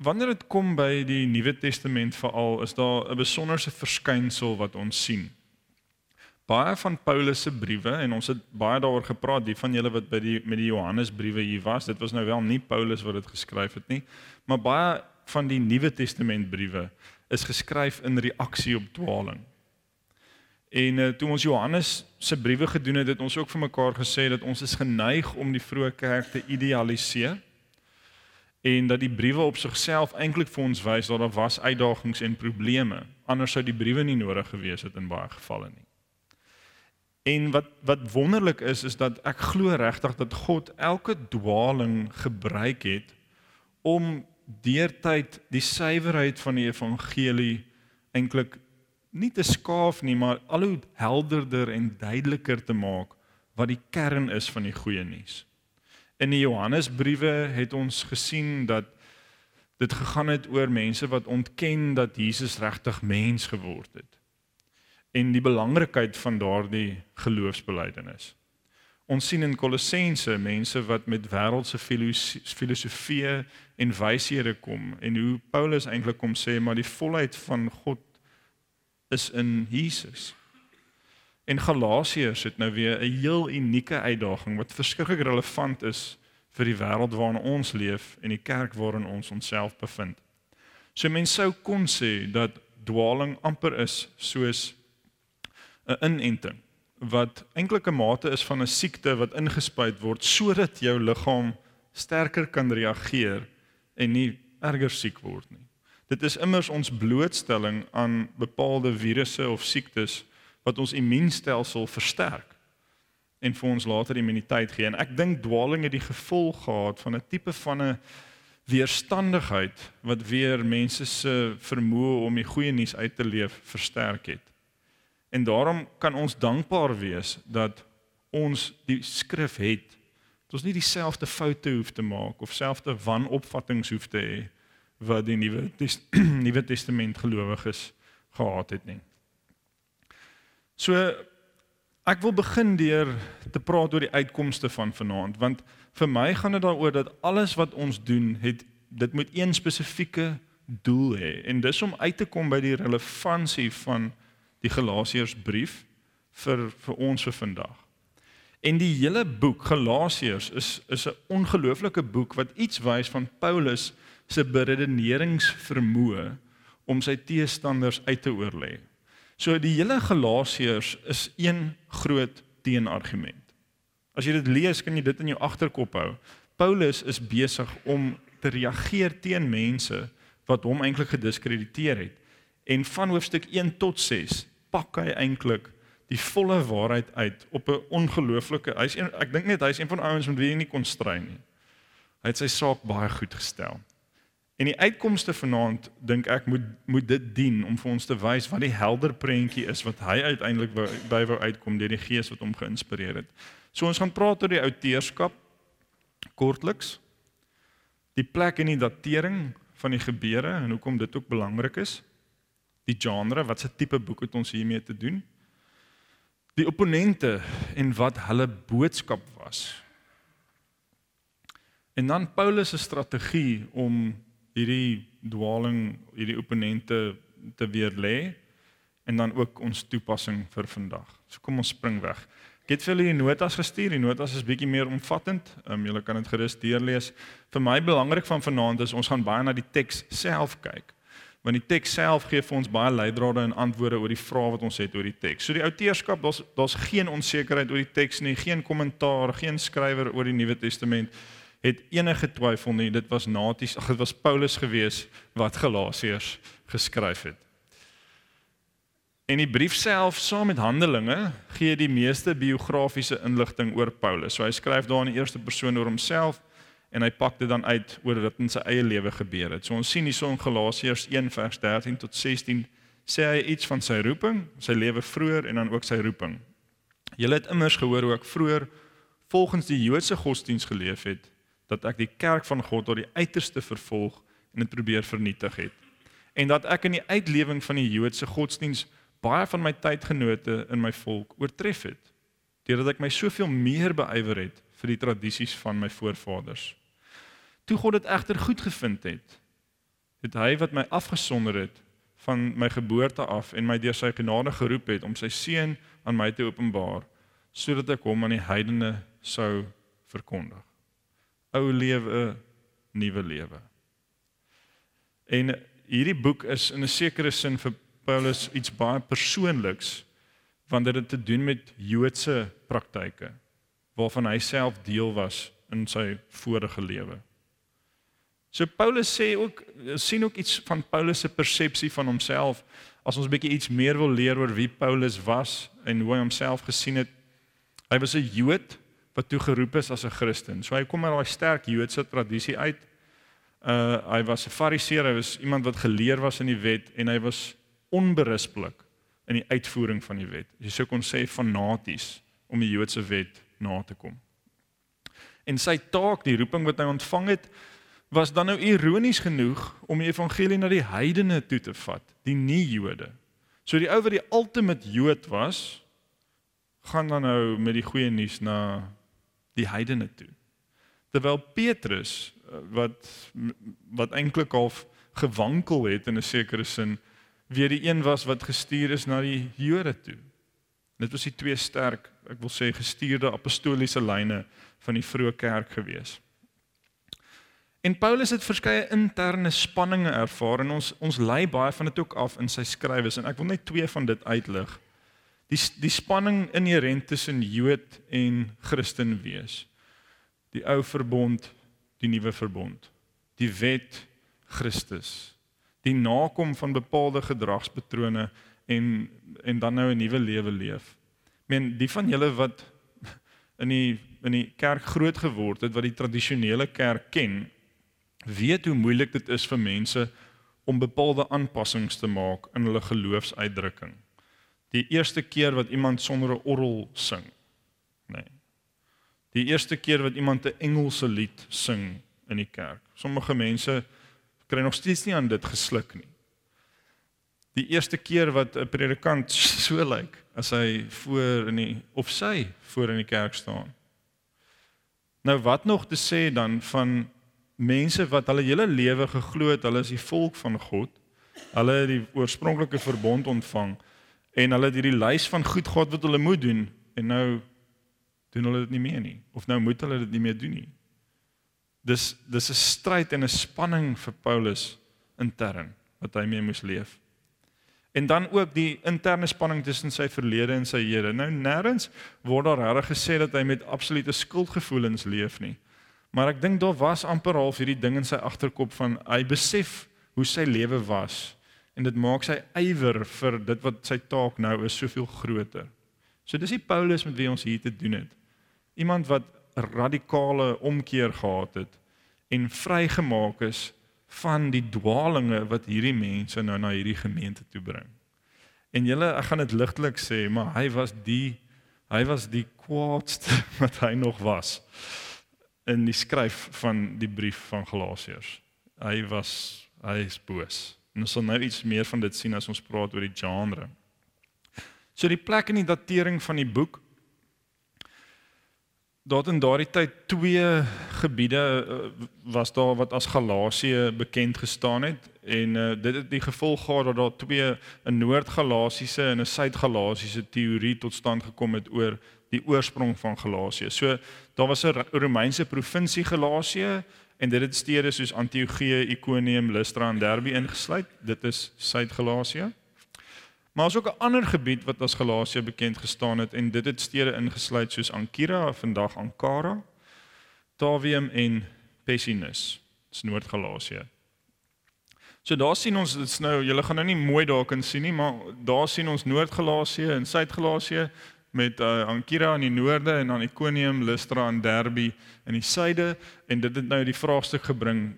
wanneer dit kom by die Nuwe Testament veral, is daar 'n besonderse verskynsel wat ons sien. Baie van Paulus se briewe en ons het baie daaroor gepraat, die van julle wat by die met die Johannesbriewe hier was, dit was nou wel nie Paulus wat dit geskryf het nie, maar baie van die Nuwe Testament briewe is geskryf in reaksie op dwaling. En uh, toe ons Johannes se briewe gedoen het, het ons ook vir mekaar gesê dat ons is geneig om die vroeë kerk te idealiseer en dat die briewe op sigself eintlik vir ons wys dat daar was uitdagings en probleme. Anders sou die briewe nie nodig gewees het in baie gevalle nie. En wat wat wonderlik is is dat ek glo regtig dat God elke dwaling gebruik het om deurtyd die suiwerheid van die evangelie eintlik nie te skaaf nie, maar al hoe helderder en duideliker te maak wat die kern is van die goeie nuus. In die Johannesbriewe het ons gesien dat dit gegaan het oor mense wat ontken dat Jesus regtig mens geword het en die belangrikheid van daardie geloofsbelijdenis. Ons sien in Kolossense mense wat met wêreldse filosofie en wyshede kom en hoe Paulus eintlik kom sê maar die volheid van God is in Jesus. En Galasiërs het nou weer 'n heel unieke uitdaging wat verskriklik relevant is vir die wêreld waarin ons leef en die kerk waarin ons onsself bevind. So mense sou kon sê dat dwaling amper is soos 'n inenting wat eintlik 'n mate is van 'n siekte wat ingespuit word sodat jou liggaam sterker kan reageer en nie erger siek word nie. Dit is immers ons blootstelling aan bepaalde virusse of siektes wat ons immuunstelsel versterk en vir ons later immuniteit gee. En ek dink dwaling het die gevolg gehad van 'n tipe van 'n weerstandigheid wat weer mense se vermoë om die goeie nuus uit te leef versterk het. En daarom kan ons dankbaar wees dat ons die skrif het. Dat ons nie dieselfde foute hoef te maak of selfde wanopvattinge hoef te hê wat die nuwe nuwe testament gelowiges gehad het nie. So ek wil begin deur te praat oor die uitkomste van vanaand want vir my gaan dit daaroor dat alles wat ons doen het dit moet een spesifieke doel hê en dis om uit te kom by die relevantie van die Galasiërsbrief vir vir ons vir vandag. En die hele boek Galasiërs is is 'n ongelooflike boek wat iets wys van Paulus se beredeneringsvermoë om sy teestanders uit te oorlê. So die hele Galasiërs is een groot teenargument. As jy dit lees, kan jy dit in jou agterkop hou. Paulus is besig om te reageer teen mense wat hom eintlik gediskrediteer het. En van hoofstuk 1 tot 6 pak hy eintlik die volle waarheid uit op 'n ongelooflike hy's ek dink net hy's een van die ouens met wie jy nie kon stry nie. Hy het sy saak baie goed gestel. En die uitkomste vanaand dink ek moet moet dit dien om vir ons te wys wat die helder prentjie is wat hy uiteindelik by wou uitkom deur die gees wat hom geïnspireer het. So ons gaan praat oor die outeurskap kortliks. Die plek en die datering van die gebeure en hoekom dit ook belangrik is. Die genre, wat se tipe boek het ons hiermee te doen? Die opponente en wat hulle boodskap was. En dan Paulus se strategie om hierdie dwaling, hierdie opponente te weer lê en dan ook ons toepassing vir vandag. So kom ons spring weg. Ek het vir julle notas gestuur. Die notas is bietjie meer omvattend. Ehm um, julle kan dit gerus deurlees. Vir my belangrik van vanaand is ons gaan baie na die teks self kyk. Want die teks self gee vir ons baie leidrade en antwoorde oor die vrae wat ons het oor die teks. So die outeurskap, daar's daar's geen onsekerheid oor die teks nie, geen kommentaar, geen skrywer oor die Nuwe Testament het enige twyfel nie dit was naties ag dit was Paulus gewees wat Galasiërs geskryf het. En die brief self saam met Handelinge gee die meeste biografiese inligting oor Paulus. So hy skryf daar in die eerste persoon oor homself en hy pak dit dan uit oor wat in sy eie lewe gebeur het. So ons sien hierso in Galasiërs 1 vers 13 tot 16 sê hy iets van sy roeping, sy lewe vroeër en dan ook sy roeping. Julle het immers gehoor hoe ek vroeër volgens die Joodse godsdiens geleef het dat ek die kerk van God tot die uiterste vervolg en dit probeer vernietig het. En dat ek in die uitlewing van die Joodse godsdiens baie van my tydgenote in my volk oortref het deurdat ek my soveel meer beywer het vir die tradisies van my voorvaders. Toe God dit egter goed gevind het Het hy wat my afgesonder het van my geboorte af en my deur sy genade geroep het om sy seun aan my te openbaar sodat ek hom aan die heidene sou verkondig. Ou lewe, nuwe lewe. En hierdie boek is in 'n sekere sin vir Paulus iets baie persoonliks want dit het te doen met Joodse praktyke waarvan hy self deel was in sy vorige lewe. So Paulus sê ook sien ook iets van Paulus se persepsie van homself as ons 'n bietjie iets meer wil leer oor wie Paulus was en hoe hy homself gesien het. Hy was 'n Jood wat toe geroep is as 'n Christen. So hy kom uit daai sterk Joodse tradisie uit. Uh hy was 'n Fariseer, hy was iemand wat geleer was in die wet en hy was onberispelik in die uitvoering van die wet. Jy sou kon sê fanaties om die Joodse wet na te kom. En sy taak, die roeping wat hy ontvang het, was dan nou ironies genoeg om die evangelie na die heidene toe te vat, die nie-Jode. So die ou wat die ultimate Jood was, gaan dan nou met die goeie nuus na die heidene toe. Terwyl Petrus eh, wat wat eintlik half gewankel het in 'n sekere sin, weer die een was wat gestuur is na die Jode toe. Dit was die twee sterk, ek wil sê gestuurde apostoliese lyne van die vroeë kerk gewees. En Paulus het verskeie interne spanninge ervaar en ons ons lei baie van dit ook af in sy skrywes en ek wil net twee van dit uitlig. Die die spanning inherënt tussen Jood en Christen wees. Die ou verbond, die nuwe verbond. Die wet Christus. Die nakom van bepaalde gedragspatrone en en dan nou 'n nuwe lewe leef. Ek meen die van julle wat in die in die kerk groot geword het wat die tradisionele kerk ken, weet hoe moeilik dit is vir mense om bepaalde aanpassings te maak in hulle geloofsuitdrukking. Die eerste keer wat iemand sonder 'n orgel sing. Nee. Die eerste keer wat iemand 'n Engelse lied sing in die kerk. Sommige mense kry nog steeds nie aan dit gesluk nie. Die eerste keer wat 'n predikant so lyk as hy voor in die of sy voor in die kerk staan. Nou wat nog te sê dan van mense wat hulle hele lewe geglo het hulle is die volk van God. Hulle het die oorspronklike verbond ontvang en hulle het hierdie lys van goed God wat hulle moet doen en nou doen hulle dit nie meer nie of nou moet hulle dit nie meer doen nie. Dis dis 'n stryd en 'n spanning vir Paulus intern wat hy mee moes leef. En dan ook die interne spanning tussen sy verlede en sy hede. Nou nêrens word daar reg gesê dat hy met absolute skuldgevoelens leef nie. Maar ek dink daar was amper half hierdie ding in sy agterkop van hy besef hoe sy lewe was en dit maak sy ywer vir dit wat sy taak nou is soveel groter. So dis die Paulus met wie ons hier te doen het. Iemand wat radikale omkeer gehad het en vrygemaak is van die dwaalinge wat hierdie mense nou na hierdie gemeente toe bring. En julle, ek gaan dit ligtelik sê, maar hy was die hy was die kwaadste wat hy nog was in die skryf van die brief van Galasiërs. Hy was hy is boos. En ons sal nou iets meer van dit sien as ons praat oor die genre. So die plek in die datering van die boek Daar in daardie tyd twee gebiede uh, was daar wat as Galasië bekend gestaan het en uh, dit het die gevolg gehad dat daar twee 'n Noord-Galasiese en 'n Suid-Galasiese teorie tot stand gekom het oor die oorsprong van Galasië. So daar was 'n Romeinse provinsie Galasië en dit het stede soos Antiochië, Iconium, Lystra en Derbe ingesluit. Dit is Suid-Galasië. Maar is ook 'n ander gebied wat as Galasië bekend gestaan het en dit het stede ingesluit soos Ankira, vandag Ankara, Tavium en Pessinus. Dis Noord-Galasië. So daar sien ons dit's nou, julle gaan nou nie mooi daar kan sien nie, maar daar sien ons Noord-Galasië en Suid-Galasië met uh, Ankira in die noorde en dan Iconium, Lystra en Derbe in die suide en dit het nou die vraagstuk gebring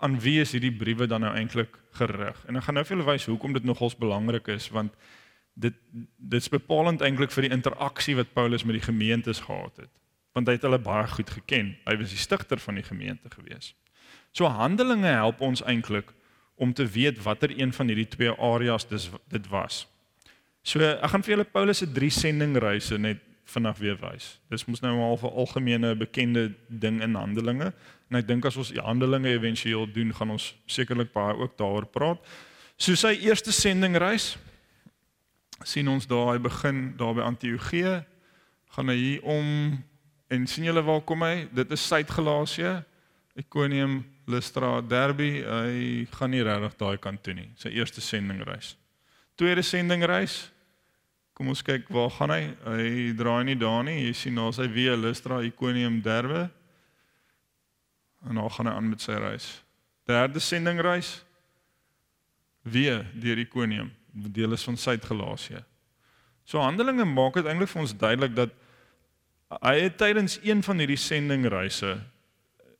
aan wie is hierdie briewe dan nou eintlik gerig? En ek gaan nou vir julle wys hoekom dit nogals belangrik is want dit dit's bepalend eintlik vir die interaksie wat Paulus met die gemeentes gehad het. Want hy het hulle baie goed geken. Hy was die stigter van die gemeente gewees. So Handelinge help ons eintlik om te weet watter een van hierdie twee areas dis dit was. So ek gaan vir julle Paulus se drie sendingreise net vinnig weer wys. Dis mos nou al 'n algemene bekende ding in Handelinge en ek dink as ons Handelinge éventueel doen, gaan ons sekerlik baie ook daaroor praat. So sy eerste sendingreis sien ons daar hy begin daar by Antiochië gaan hy hier om en sien julle waar kom hy? Dit is Suid-Galasië, Iconium, Lystra, Derbe. Hy gaan nie regtig daai kant toe nie. Sy eerste sendingreis. Tweede sendingreis Kom ons kyk waar gaan hy? Hy draai nie daar nie. Jy sien daar sy weer Lystra, Iconium, Derbe. En dan gaan hy aan met sy reis. Derde sendingreis weer deur Iconium, deel is van Suid-Galasië. So Handelinge maak dit eintlik vir ons duidelik dat hy het tydens een van hierdie sendingreise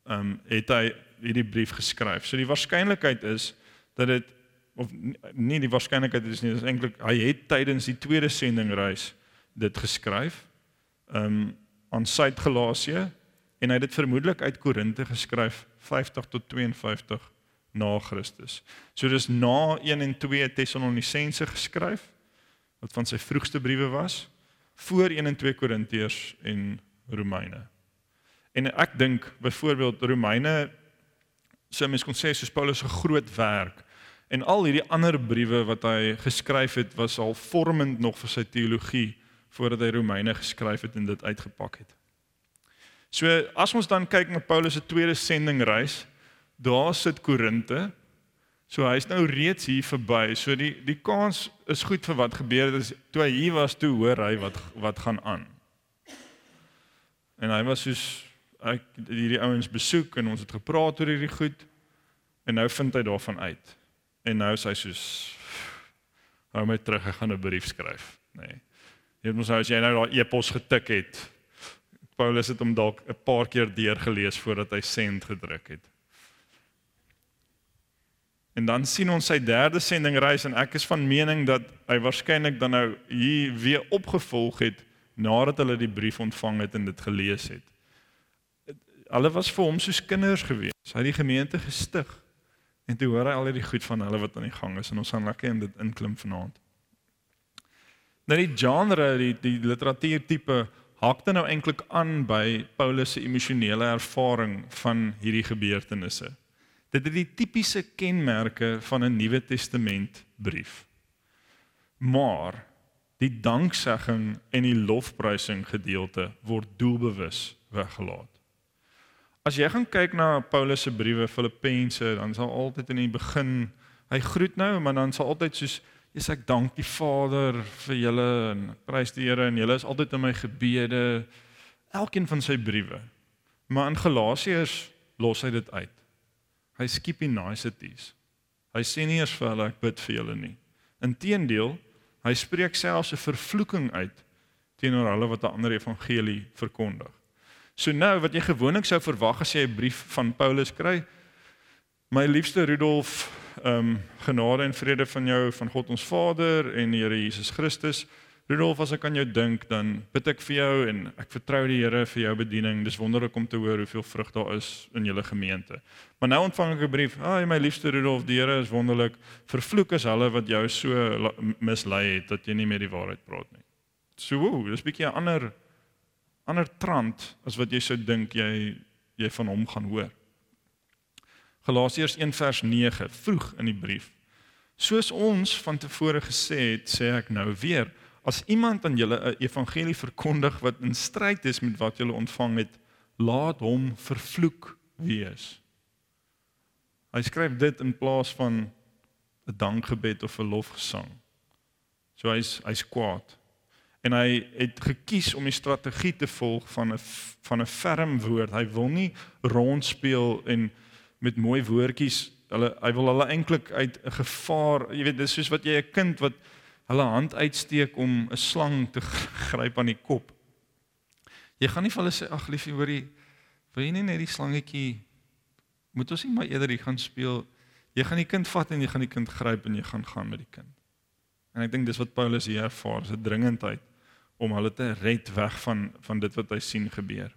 ehm um, het hy hierdie brief geskryf. So die waarskynlikheid is dat dit of nie die waarskynlikheid is nie, dis eintlik hy het tydens die tweede sendingreis dit geskryf um aan Suid-Galasië en hy het dit vermoedelik uit Korinte geskryf 50 tot 52 na Christus. So dis na 1 en 2 Tessalonisense geskryf wat van sy vroegste briewe was voor 1 en 2 Korintiërs en Romeine. En ek dink byvoorbeeld Romeine sou mens kon sê soos Paulus se groot werk En al hierdie ander briewe wat hy geskryf het was al vormend nog vir sy teologie voordat hy Romeine geskryf het en dit uitgepak het. So as ons dan kyk na Paulus se tweede sendingreis, daar sit Korinte. So hy's nou reeds hier verby. So die die kans is goed vir wat gebeur het is toe hy hier was toe hoor hy wat wat gaan aan. En hy was soos ek hierdie ouens besoek en ons het gepraat oor hierdie goed en nou vind hy daarvan uit. En nou sê hy soos hou my terug, ek gaan 'n brief skryf, nê. Nee. Jy moet nou as jy nou daai e-pos getik het. Paulus het hom dalk 'n paar keer deurgelees voordat hy send gedruk het. En dan sien ons sy derde sendingreis en ek is van mening dat hy waarskynlik dan nou hier weer opgevolg het nadat hulle die brief ontvang het en dit gelees het. Hulle was vir hom soos kinders gewees. Hy het die gemeente gestig. En toe hoor hy al hierdie goed van hulle wat aan die gang is en ons gaan lekker in dit inklim vanaand. Nou die genre, die die literatuurtipe haakte nou eintlik aan by Paulus se emosionele ervaring van hierdie gebeurtenisse. Dit het die tipiese kenmerke van 'n Nuwe Testament brief. Maar die danksegging en die lofprysing gedeelte word doelbewus weggelaat. As jy gaan kyk na Paulus se briewe Filippense, dan sal altyd in die begin hy groet nou, maar dan sal altyd soos Jesus ek dank die Vader vir julle en prys die Here en julle is altyd in my gebede. Elkeen van sy briewe. Maar in Galasiërs los hy dit uit. Hy skiep die niceties. Hy sê nie eers vir hulle ek bid vir julle nie. Inteendeel, hy spreek selfs 'n vervloeking uit teenoor hulle wat 'n ander evangelie verkondig. So nou wat jy gewoonlik sou verwag as jy 'n brief van Paulus kry. My liefste Rudolf, ehm um, genade en vrede van jou van God ons Vader en die Here Jesus Christus. Rudolf, as ek aan jou dink, dan bid ek vir jou en ek vertrou die Here vir jou bediening. Dis wonderlik om te hoor hoeveel vrug daar is in julle gemeente. Maar nou ontvang ek 'n brief. Ag, my liefste Rudolf, die Here is wonderlik. Vervloek is hulle wat jou so mislei het dat jy nie meer die waarheid praat nie. So, woe, dis 'n bietjie 'n ander ander trant as wat jy sou dink jy jy van hom gaan hoor. Galasiërs 1 vers 9 vroeg in die brief. Soos ons van tevore gesê het, sê ek nou weer, as iemand aan julle 'n evangelie verkondig wat in stryd is met wat julle ontvang het, laat hom vervloek wees. Hy skryf dit in plaas van 'n dankgebed of 'n lofgesang. So hy's hy's kwaad en hy het gekies om die strategie te volg van 'n van 'n ferm woord. Hy wil nie rondspeel en met mooi woordjies hulle hy wil hulle eintlik uit 'n gevaar, jy weet, dis soos wat jy 'n kind wat hulle hand uitsteek om 'n slang te gryp aan die kop. Jy gaan nie vir hulle sê ag liefie, hoorie, wil jy nie net die slangetjie moet ons nie maar eerder hier gaan speel. Jy gaan die kind vat en jy gaan die kind gryp en jy gaan gaan met die kind. En ek dink dis wat Paulus hier ervaar, 'n dringendheid om hulle te red weg van van dit wat hy sien gebeur.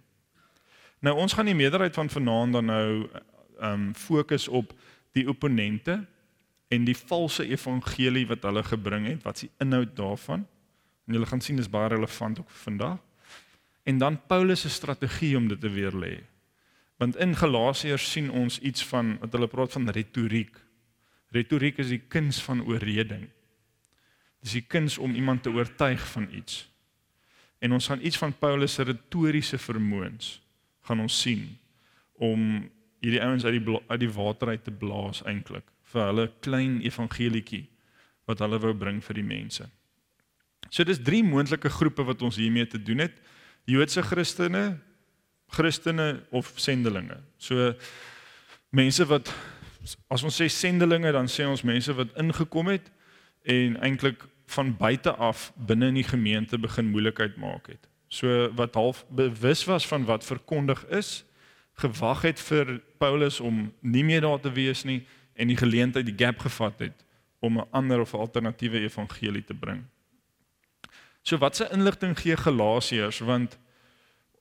Nou ons gaan die meerderheid van vanaand dan nou ehm um, fokus op die opponente en die valse evangelie wat hulle gebring het, wat is die inhoud daarvan? En julle gaan sien dis baie relevant ook vandag. en dan Paulus se strategie om dit te weer lê. Want in Galasiërs sien ons iets van wat hulle praat van retoriek. Retoriek is die kuns van oorreding. Dis die kuns om iemand te oortuig van iets. En ons gaan iets van Paulus se retoriese vermoëns gaan ons sien om hierdie ouens uit die uit die water uit te blaas eintlik vir hulle klein evangelietjie wat hulle wou bring vir die mense. So dis drie moontlike groepe wat ons hiermee te doen het. Joodse Christene, Christene of sendelinge. So mense wat as ons sê sendelinge dan sê ons mense wat ingekom het en eintlik van buite af binne in die gemeente begin moeilikheid maak het. So wat half bewus was van wat verkondig is, gewag het vir Paulus om nie meer daar te wees nie en die geleentheid die gap gevat het om 'n ander of alternatiewe evangelie te bring. So wat se inligting gee Galasiërs want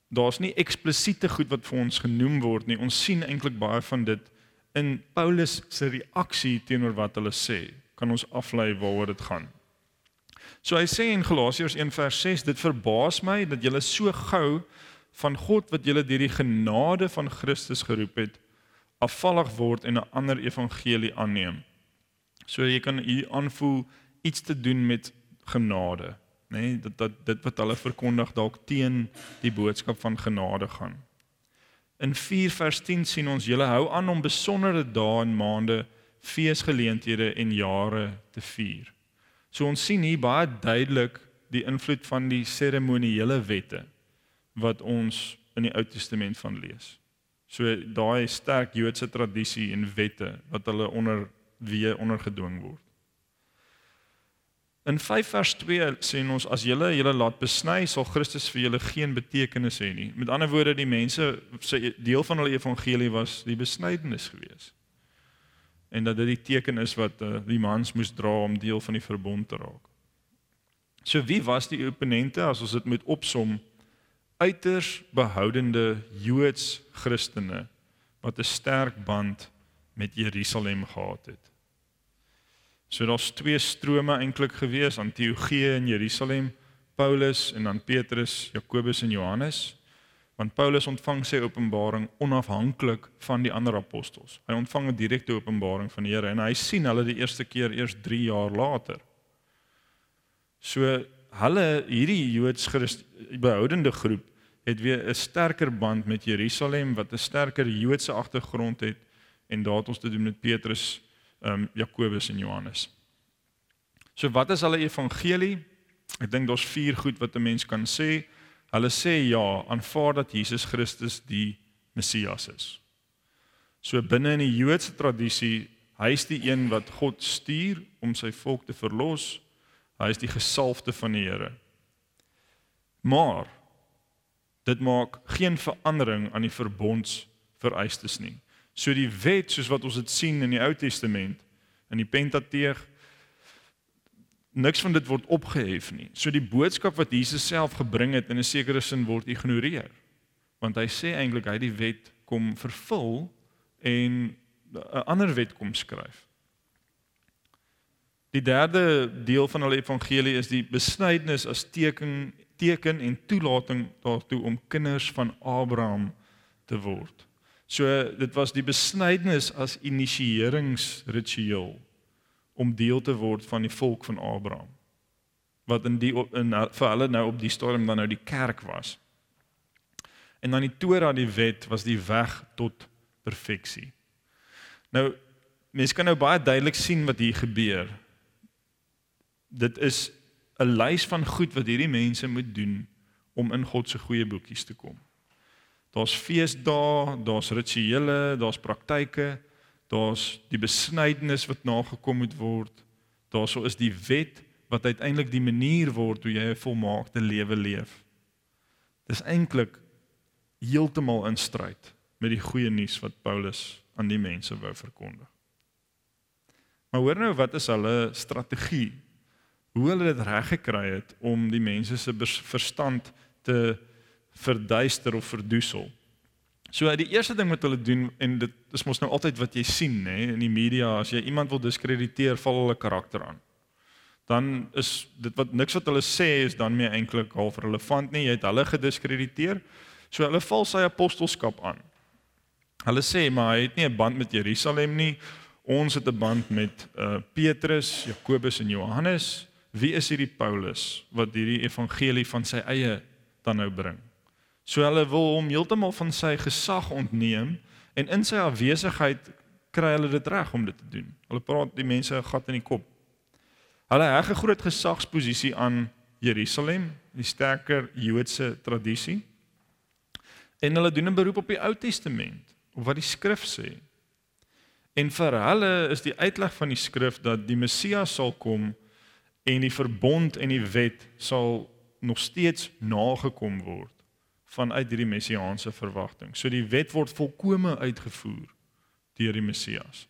daar's nie eksplisiete goed wat vir ons genoem word nie. Ons sien eintlik baie van dit in Paulus se reaksie teenoor wat hulle sê. Kan ons aflei waaroor dit gaan? So hy sê in Galasiërs 1:6 dit verbaas my dat julle so gou van God wat julle deur die genade van Christus geroep het afvallig word en 'n ander evangelie aanneem. So jy kan hier aanvoel iets te doen met genade, nê? Nee, dat dat dit wat hulle verkondig dalk teen die boodskap van genade gaan. In 4 vers 10 sien ons julle hou aan om besondere dae en maande, feesgeleenthede en jare te vier. So ons sien hier baie duidelik die invloed van die seremoniele wette wat ons in die Ou Testament van lees. So daai sterk Joodse tradisie en wette wat hulle onder wie ondergedwing word. In 5 vers 2 sê ons as julle julle laat besny sal Christus vir julle geen betekenis hê nie. Met ander woorde die mense se deel van hulle evangelie was die besnydenis gewees. En dat dit die teken is wat uh, die mans moes dra om deel van die verbond te raak. So wie was die opponente as ons dit moet opsom? uiters behoudende Joods Christene wat 'n sterk band met Jerusalem gehad het. So daar's twee strome eintlik gewees, Antiochië in Jerusalem, Paulus en dan Petrus, Jakobus en Johannes. Want Paulus ontvang sy openbaring onafhanklik van die ander apostels. Hy ontvang 'n direkte openbaring van die Here en hy sien hulle die eerste keer eers 3 jaar later. So hulle hierdie Joods Christ behoudende groep het weer 'n sterker band met Jerusalem wat 'n sterker Joodse agtergrond het en daar het ons te doen met Petrus, ehm um, Jakobus en Johannes. So wat is hulle evangelie? Ek dink daar's vier goed wat 'n mens kan sê. Hulle sê ja, aanvaar dat Jesus Christus die Messias is. So binne in die Joodse tradisie, hy is die een wat God stuur om sy volk te verlos. Hy is die gesalfde van die Here. Maar dit maak geen verandering aan die verbondsvereistes nie. So die wet soos wat ons dit sien in die Ou Testament in die Pentateeg niks van dit word opgehef nie. So die boodskap wat Jesus self gebring het in 'n sekere sin word ignoreer. Want hy sê eintlik hy die wet kom vervul en 'n ander wet kom skryf. Die derde deel van hulle evangelie is die besnydenis as teken teken en toelating daartoe om kinders van Abraham te word. So dit was die besnydenis as initieringsritueel om deel te word van die volk van Abraham. Wat in die in vir hulle nou op die stadium dan nou die kerk was. En dan die Torah, die wet was die weg tot perfeksie. Nou mense kan nou baie duidelik sien wat hier gebeur. Dit is 'n lys van goed wat hierdie mense moet doen om in God se goeie boekies te kom. Daar's feesdae, daar's rituele, daar's praktyke, daar's die besnydenis wat nagekom moet word. Daarso is die wet wat uiteindelik die manier word hoe jy 'n volmaakte lewe leef. Dis eintlik heeltemal in stryd met die goeie nuus wat Paulus aan die mense wou verkondig. Maar hoor nou wat is hulle strategie hoe hulle dit reg gekry het om die mense se verstand te verduister of verdoesel. So die eerste ding wat hulle doen en dit is mos nou altyd wat jy sien nê in die media as jy iemand wil diskrediteer val hulle karakter aan. dan is dit wat niks wat hulle sê is dan meer eintlik half relevant nie. Jy het hulle gediskrediteer. So hulle val sy apostelskap aan. Hulle sê maar hy het nie 'n band met Jerusalem nie. Ons het 'n band met uh Petrus, Jakobus en Johannes. Wie is hierdie Paulus wat hierdie evangelie van sy eie dan nou bring? So hulle wil hom heeltemal van sy gesag ontneem en in sy afwesigheid kry hulle dit reg om dit te doen. Hulle praat die mense 'n gat in die kop. Hulle heg 'n groot gesagsposisie aan Jerusalem, die sterker Joodse tradisie. En hulle doen 'n beroep op die Ou Testament, op wat die skrif sê. En vir hulle is die uitleg van die skrif dat die Messias sal kom en die verbond en die wet sal nog steeds nagekom word vanuit hierdie messiaanse verwagting. So die wet word volkome uitgevoer deur die Messias.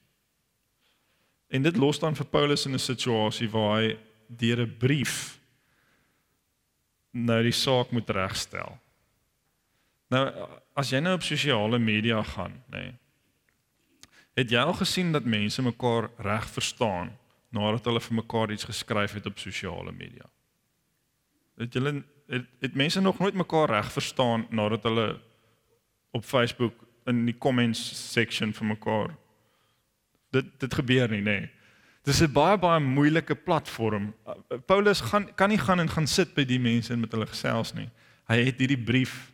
En dit los dan vir Paulus in 'n situasie waar hy deur 'n brief nou die saak moet regstel. Nou as jy nou op sosiale media gaan, nê. Nee, het jy al gesien dat mense mekaar reg verstaan nadat hulle vir mekaar iets geskryf het op sosiale media? Het julle het, het mense nog nooit mekaar reg verstaan nadat hulle op Facebook in die comments section vir mekaar dit dit gebeur nie nê. Nee. Dis 'n baie baie moeilike platform. Paulus gaan kan nie gaan en gaan sit by die mense en met hulle gesels nie. Hy het hierdie brief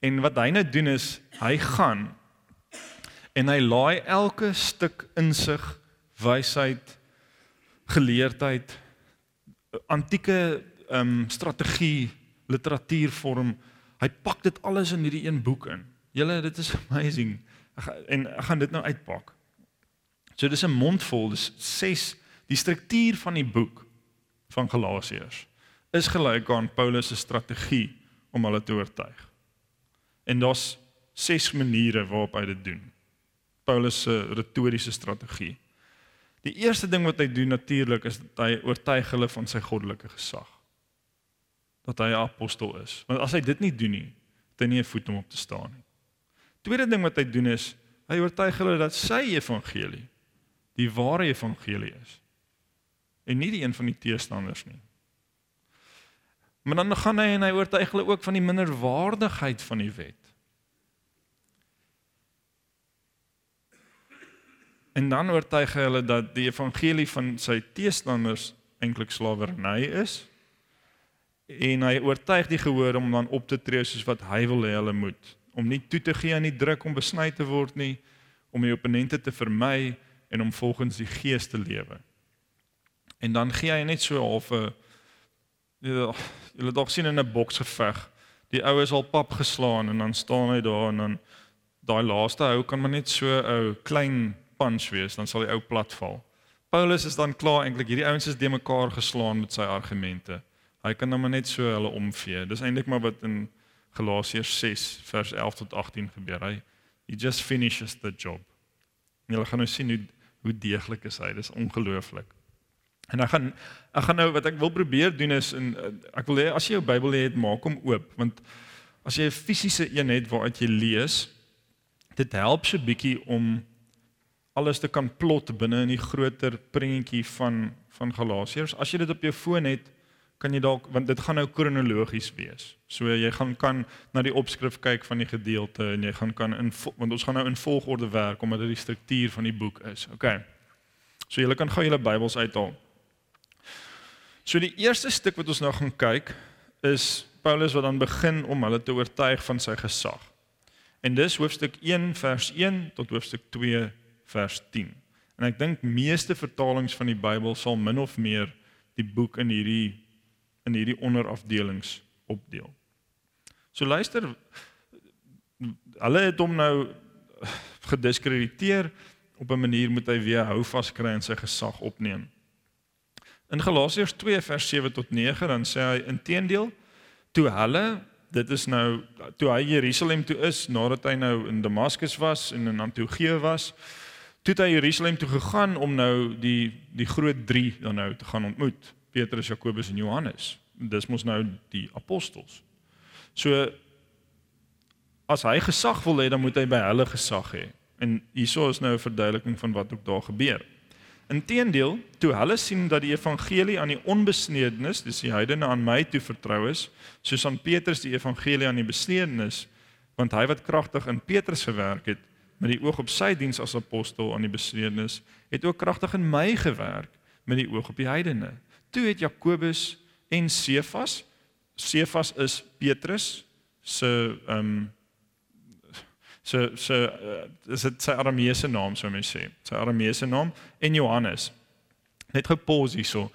en wat hy nou doen is hy gaan en hy laai elke stuk insig, wysheid, geleerdheid, antieke um, strategie, literatuurvorm, hy pak dit alles in hierdie een boek in. Julle, dit is amazing. En ek gaan dit nou uitpak. So dis 'n mondvol, dis 6 die struktuur van die boek van Galasiërs is gelyk aan Paulus se strategie om hulle te oortuig. En daar's 6 maniere waarop hy dit doen. Paulus se retoriese strategie. Die eerste ding wat hy doen natuurlik is dat hy oortuig hulle van sy goddelike gesag. Dat hy 'n apostel is. Want as hy dit nie doen nie, het hy nie 'n voet om op te staan nie. Tweede ding wat hy doen is hy oortuig hulle dat sy evangelie die ware evangelie is en nie die een van die teestanders nie. Maar dan gaan hy en hy oortuig hulle ook van die minderwaardigheid van die wet. En dan oortuig hy hulle dat die evangelie van sy teestanders eintlik slawerny is. En hy oortuig die gehoor om dan op te tree soos wat hy wil hê hulle moet, om nie toe te gee aan die druk om besny te word nie, om die opponente te vermy en om volgens die gees te lewe. En dan gee hy net so half 'n julle dalk sien in 'n boksgeveg, die ou is al pap geslaan en dan staan hy daar en dan daai laaste ou kan maar net so 'n klein punch wees, dan sal die ou platval. Paulus is dan klaar eintlik hierdie ouens is de mekaar geslaan met sy argumente. Hy kan nou maar net so hulle omvee. Dis eintlik maar wat in Galasiërs 6 vers 11 tot 18 gebeur. Hy he just finishes the job. Julle gaan nou sien hoe hoe deeglik is hy. Dis ongelooflik. En ek gaan ek gaan nou wat ek wil probeer doen is en ek wil hê as jy jou Bybel het, maak hom oop want as jy 'n fisiese een het waaruit jy lees, dit help so bietjie om alles te kan plot binne in die groter prentjie van van Galasiërs. As jy dit op jou foon het, kan jy dalk want dit gaan nou kronologies wees. So jy gaan kan na die opskrif kyk van die gedeelte en jy gaan kan in want ons gaan nou in volgorde werk omdat dit die struktuur van die boek is. OK. So julle kan gou julle Bybels uithaal. So die eerste stuk wat ons nou gaan kyk is Paulus wat dan begin om hulle te oortuig van sy gesag. En dis hoofstuk 1 vers 1 tot hoofstuk 2 vers 10. En ek dink meeste vertalings van die Bybel sal min of meer die boek in hierdie in hierdie onderafdelings opdeel. So luister hulle het hom nou gediskrediteer op 'n manier moet hy weer hou vas kry en sy gesag opneem. In Galasiërs 2 vers 7 tot 9 dan sê hy inteendeel toe hulle dit is nou toe hy Jerusalem toe is nadat hy nou in Damaskus was en in Antiochië was toe hy Jerusalem toe gegaan om nou die die groot 3 dan nou te gaan ontmoet Petrus, Jakobus en Johannes. Dis mos nou die apostels. So as hy gesag wil hê, dan moet hy by hulle gesag hê. En hieso is nou 'n verduideliking van wat ook daar gebeur. Inteendeel, toe hulle sien dat die evangelie aan die onbesnedenis, dis die heidene aan my toe vertrou is, soos aan Petrus die evangelie aan die besnedenis, want hy wat kragtig in Petrus gewerk het met die oog op sy diens as apostel aan die besnedenis, het ook kragtig in my gewerk met die oog op die heidene. Toe het Jakobus en Sefas, Sefas is Petrus se ehm um, so so uh, is dit sy Arameese naam sou mens sê. Sy Arameese naam en Johannes. Net gepos hierso.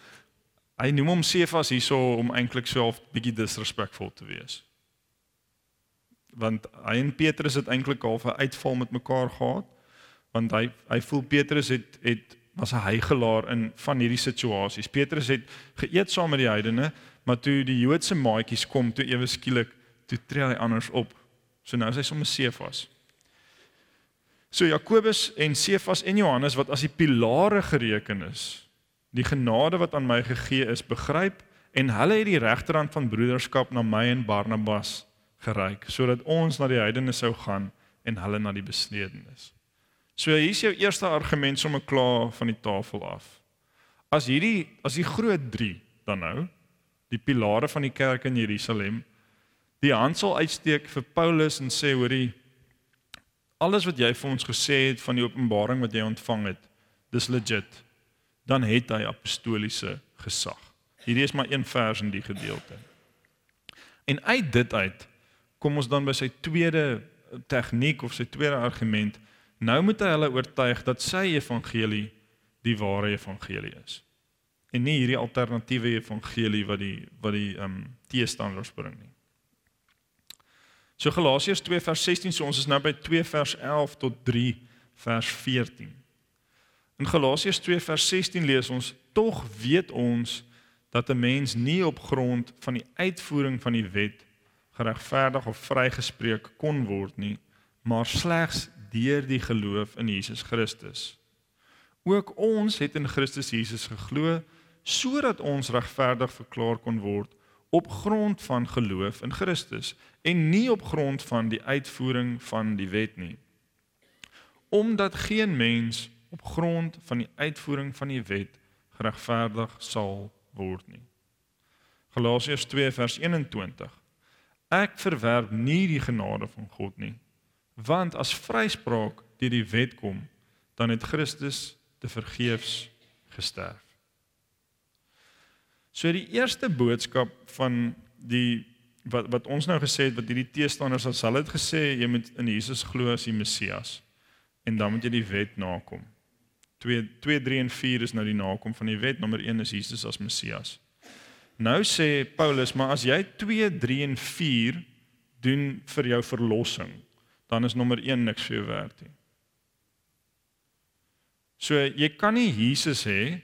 Hy noem hom Sefas hierso om eintlik 'n bietjie disrespekvol te wees. Want hy en Petrus het eintlik half 'n uitval met mekaar gehad. Want hy hy voel Petrus het het was 'n hygelaar in van hierdie situasies. Petrus het geëet saam met die heidene, maar toe die Joodse maatjies kom, toe ewe skielik toe tree hy anders op. So nou is hy sommer Sefas. So Jakobus en Sefas en Johannes wat as die pilare gereken is, die genade wat aan my gegee is, begryp en hulle het die regterhand van broederskap na my en Barnabas gereik sodat ons na die heidene sou gaan en hulle na die besnedenis. So hier's jou eerste argument sommer klaar van die tafel af. As hierdie as die groot 3 dan nou die pilare van die kerk in Jerusalem die hand sal uitsteek vir Paulus en sê hoorie alles wat jy vir ons gesê het van die openbaring wat jy ontvang het, dis legit. Dan het hy apostoliese gesag. Hierdie is maar een vers in die gedeelte. En uit dit uit kom ons dan by sy tweede tegniek of sy tweede argument. Nou moet hy hulle oortuig dat sy evangelie die ware evangelie is. En nie hierdie alternatiewe evangelie wat die wat die ehm um, teestanders bring nie. So Galasiërs 2 vers 16, so ons is nou by 2 vers 11 tot 3 vers 14. In Galasiërs 2 vers 16 lees ons: "Tog weet ons dat 'n mens nie op grond van die uitvoering van die wet geregverdig of vrygespreek kon word nie, maar slegs deur die geloof in Jesus Christus. Ook ons het in Christus Jesus geglo sodat ons regverdig verklaar kon word op grond van geloof in Christus en nie op grond van die uitvoering van die wet nie. Omdat geen mens op grond van die uitvoering van die wet geregverdig sal word nie. Galasiërs 2 vers 21. Ek verwerp nie die genade van God nie, want as vryspraak deur die wet kom, dan het Christus te vergeefs gesterf. So die eerste boodskap van die wat wat ons nou gesê het wat hierdie teestanders as hulle het gesê jy moet in Jesus glo as die Messias en dan moet jy die wet nakom. 2 2 3 en 4 is nou die nakom van die wet. Nommer 1 is Jesus as Messias. Nou sê Paulus, maar as jy 2 3 en 4 doen vir jou verlossing, dan is nommer 1 niks vir jou werd nie. So jy kan nie Jesus hê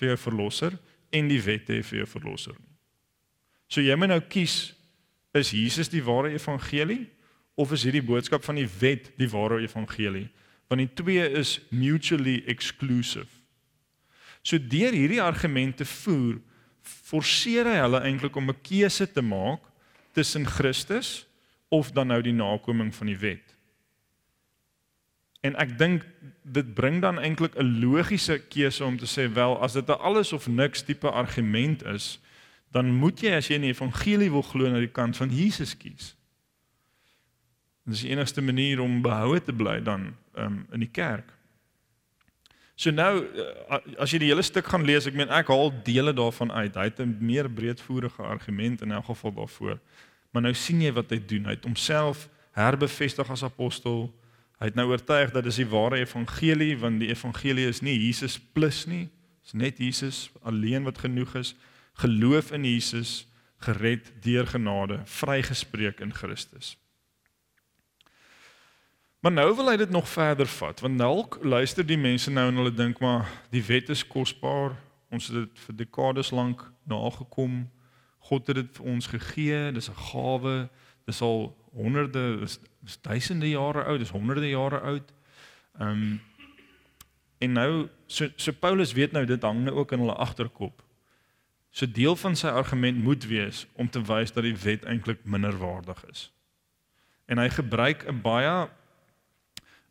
vir jou verlosser en die wet hê vir jou verlosser nie. So jy moet nou kies is Jesus die ware evangelie of is hierdie boodskap van die wet die ware evangelie? Want die twee is mutually exclusive. So deur hierdie argumente voer forceer hy hulle eintlik om 'n keuse te maak tussen Christus of dan nou die nakoming van die wet. En ek dink dit bring dan eintlik 'n logiese keuse om te sê wel as dit 'n alles of niks tipe argument is, dan moet jy as jy in die evangelie wil glo na die kant van Jesus kies. Dit is die enigste manier om behoue te bly dan um, in die kerk. So nou eh, as jy die hele stuk gaan lees, ek meen ek haal dele daarvan uit. Hy het 'n meer breedvoerige argument in elk geval daarvoor. Maar nou sien jy wat hy doen. Hy het homself herbevestig as apostel. Hy het nou oortuig dat dis die ware evangelie want die evangelie is nie Jesus plus nie. Dis net Jesus alleen wat genoeg is. Geloof in Jesus, gered deur genade, vrygespreek in Christus. Maar nou wil hy dit nog verder vat want dalk luister die mense nou en hulle dink maar die wet is kosbaar. Ons het dit vir dekades lank nagekom. God het dit vir ons gegee. Dis 'n gawe. Dis al honderde, dis, dis duisende jare oud, dis honderde jare oud. Ehm um, en nou so, so Paulus weet nou dit hang nou ook in hulle agterkop. So deel van sy argument moet wees om te wys dat die wet eintlik minderwaardig is. En hy gebruik 'n baie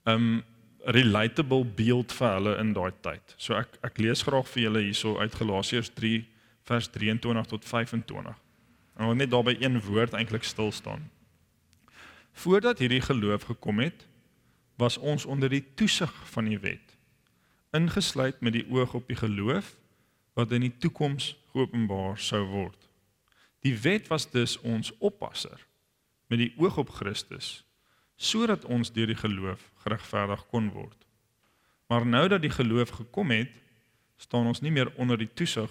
um relatable beeld vir hulle in daai tyd. So ek ek lees graag vir julle hierso uit Galasiërs 3 vers 23 tot 25. En ons net daarby een woord eintlik stil staan. Voordat hierdie geloof gekom het, was ons onder die toesig van die wet, ingesluit met die oog op die geloof wat in die toekoms geopenbaar sou word. Die wet was dus ons oppasser met die oog op Christus sodat ons deur die geloof geregverdig kon word. Maar nou dat die geloof gekom het, staan ons nie meer onder die toesig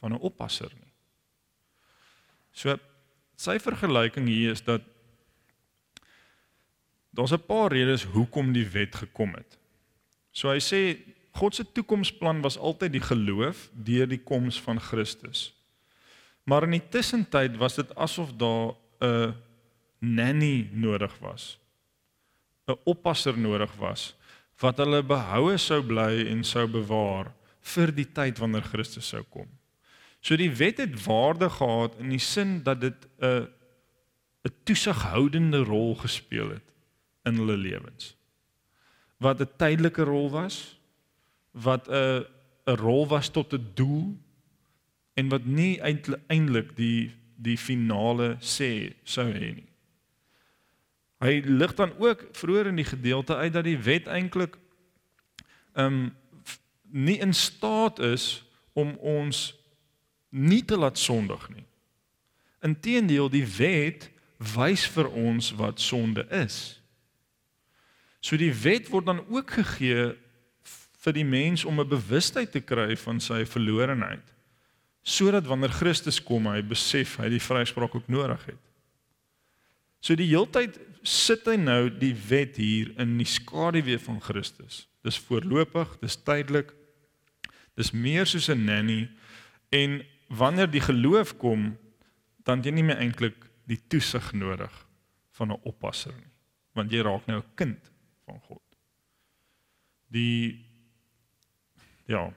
van 'n oppasser nie. So sy vergelyking hier is dat daar's 'n paar redes hoekom die wet gekom het. So hy sê God se toekomsplan was altyd die geloof deur die koms van Christus. Maar in die tussentyd was dit asof daar 'n nanny nodig was 'n oppasser nodig was wat hulle behoue sou bly en sou bewaar vir die tyd wanneer Christus sou kom. So die wet het waarde gehad in die sin dat dit 'n 'n toesighoudende rol gespeel het in hulle lewens. Wat 'n tydelike rol was, wat 'n 'n rol was tot 'n doel en wat nie eintlik die die finale sê sou hê nie. Hy lig dan ook vroeër in die gedeelte uit dat die wet eintlik ehm um, nie in staat is om ons nie te laat sondig nie. Inteendeel die wet wys vir ons wat sonde is. So die wet word dan ook gegee vir die mens om 'n bewustheid te kry van sy verlorenheid sodat wanneer Christus kom hy besef hy die vryspraak ook nodig het. So die heeltyd sit hy nou die wet hier in die skaduwee van Christus. Dis voorlopig, dis tydelik. Dis meer soos 'n nanny en wanneer die geloof kom, dan jy nie meer eintlik die toesig nodig van 'n oppasser nie, want jy raak nou 'n kind van God. Die ja.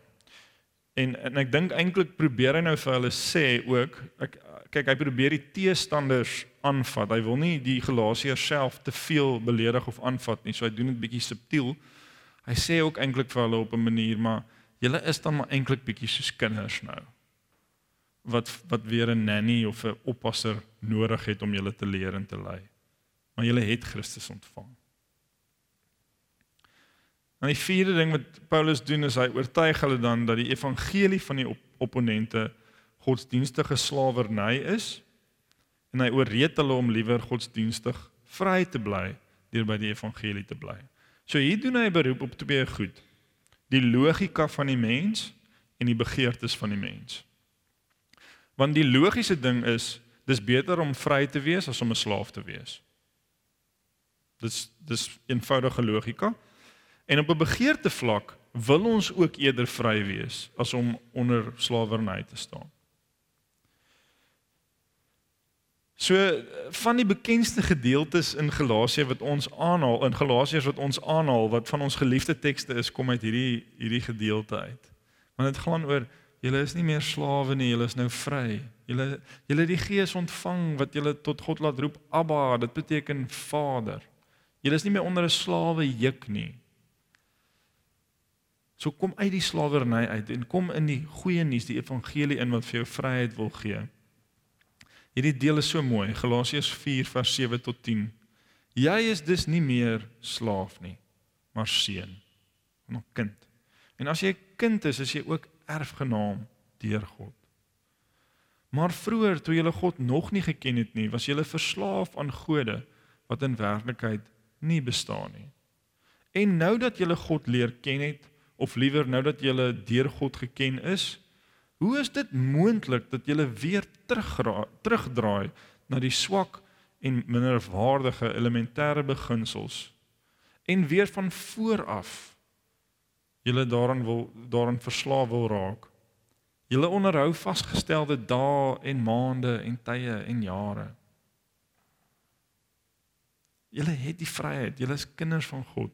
En en ek dink eintlik probeer hy nou vir hulle sê ook ek kyk hy probeer die teestanders aanvat. Hy wil nie die Galasiërs self te veel beledig of aanvat nie. So hy doen dit bietjie subtiel. Hy sê ook eintlik vir hulle op 'n manier, maar julle is dan maar eintlik bietjie soos kinders nou. Wat wat weer 'n nanny of 'n oppasser nodig het om julle te leer en te lei. Maar julle het Christus ontvang. En die vierde ding wat Paulus doen is hy oortuig hulle dan dat die evangelie van die op opponente godsdienstige slawerny is en hy ooreed hulle om liewer godsdienstig vry te bly deur by die evangelie te bly. So hier doen hy 'n beroep op twee goed. Die logika van die mens en die begeertes van die mens. Want die logiese ding is dis beter om vry te wees as om 'n slaaf te wees. Dis dis eenvoudige logika. En op 'n begeerte vlak wil ons ook eerder vry wees as om onder slawerny te staan. So van die bekendste gedeeltes in Galasië wat ons aanhaal in Galasiërs wat ons aanhaal wat van ons geliefde tekste is kom uit hierdie hierdie gedeelte uit. Want dit gaan oor julle is nie meer slawe nie, julle is nou vry. Julle julle die Gees ontvang wat julle tot God laat roep Abba, dit beteken Vader. Julle is nie meer onder 'n slawe juk nie. So kom uit die slawerny uit en kom in die goeie nuus, die evangelie in wat vir jou vryheid wil gee. Hierdie deel is so mooi, Galasiërs 4 vers 7 tot 10. Jy is dus nie meer slaaf nie, maar seun, 'n kind. En as jy 'n kind is, is jy ook erfgenaam deur God. Maar vroeër toe jy God nog nie geken het nie, was jy verslaaf aan gode wat in werklikheid nie bestaan nie. En nou dat jy God leer ken het, of liewer nou dat jy deur God geken is, Hoe is dit moontlik dat jy weer terugdraai na die swak en minderwaardige elementêre beginsels en weer van voor jy daaraan wil daaraan verslaaf wil raak? Jy onderhou vasgestelde dae en maande en tye en jare. Jy het die vryheid, jy is kinders van God.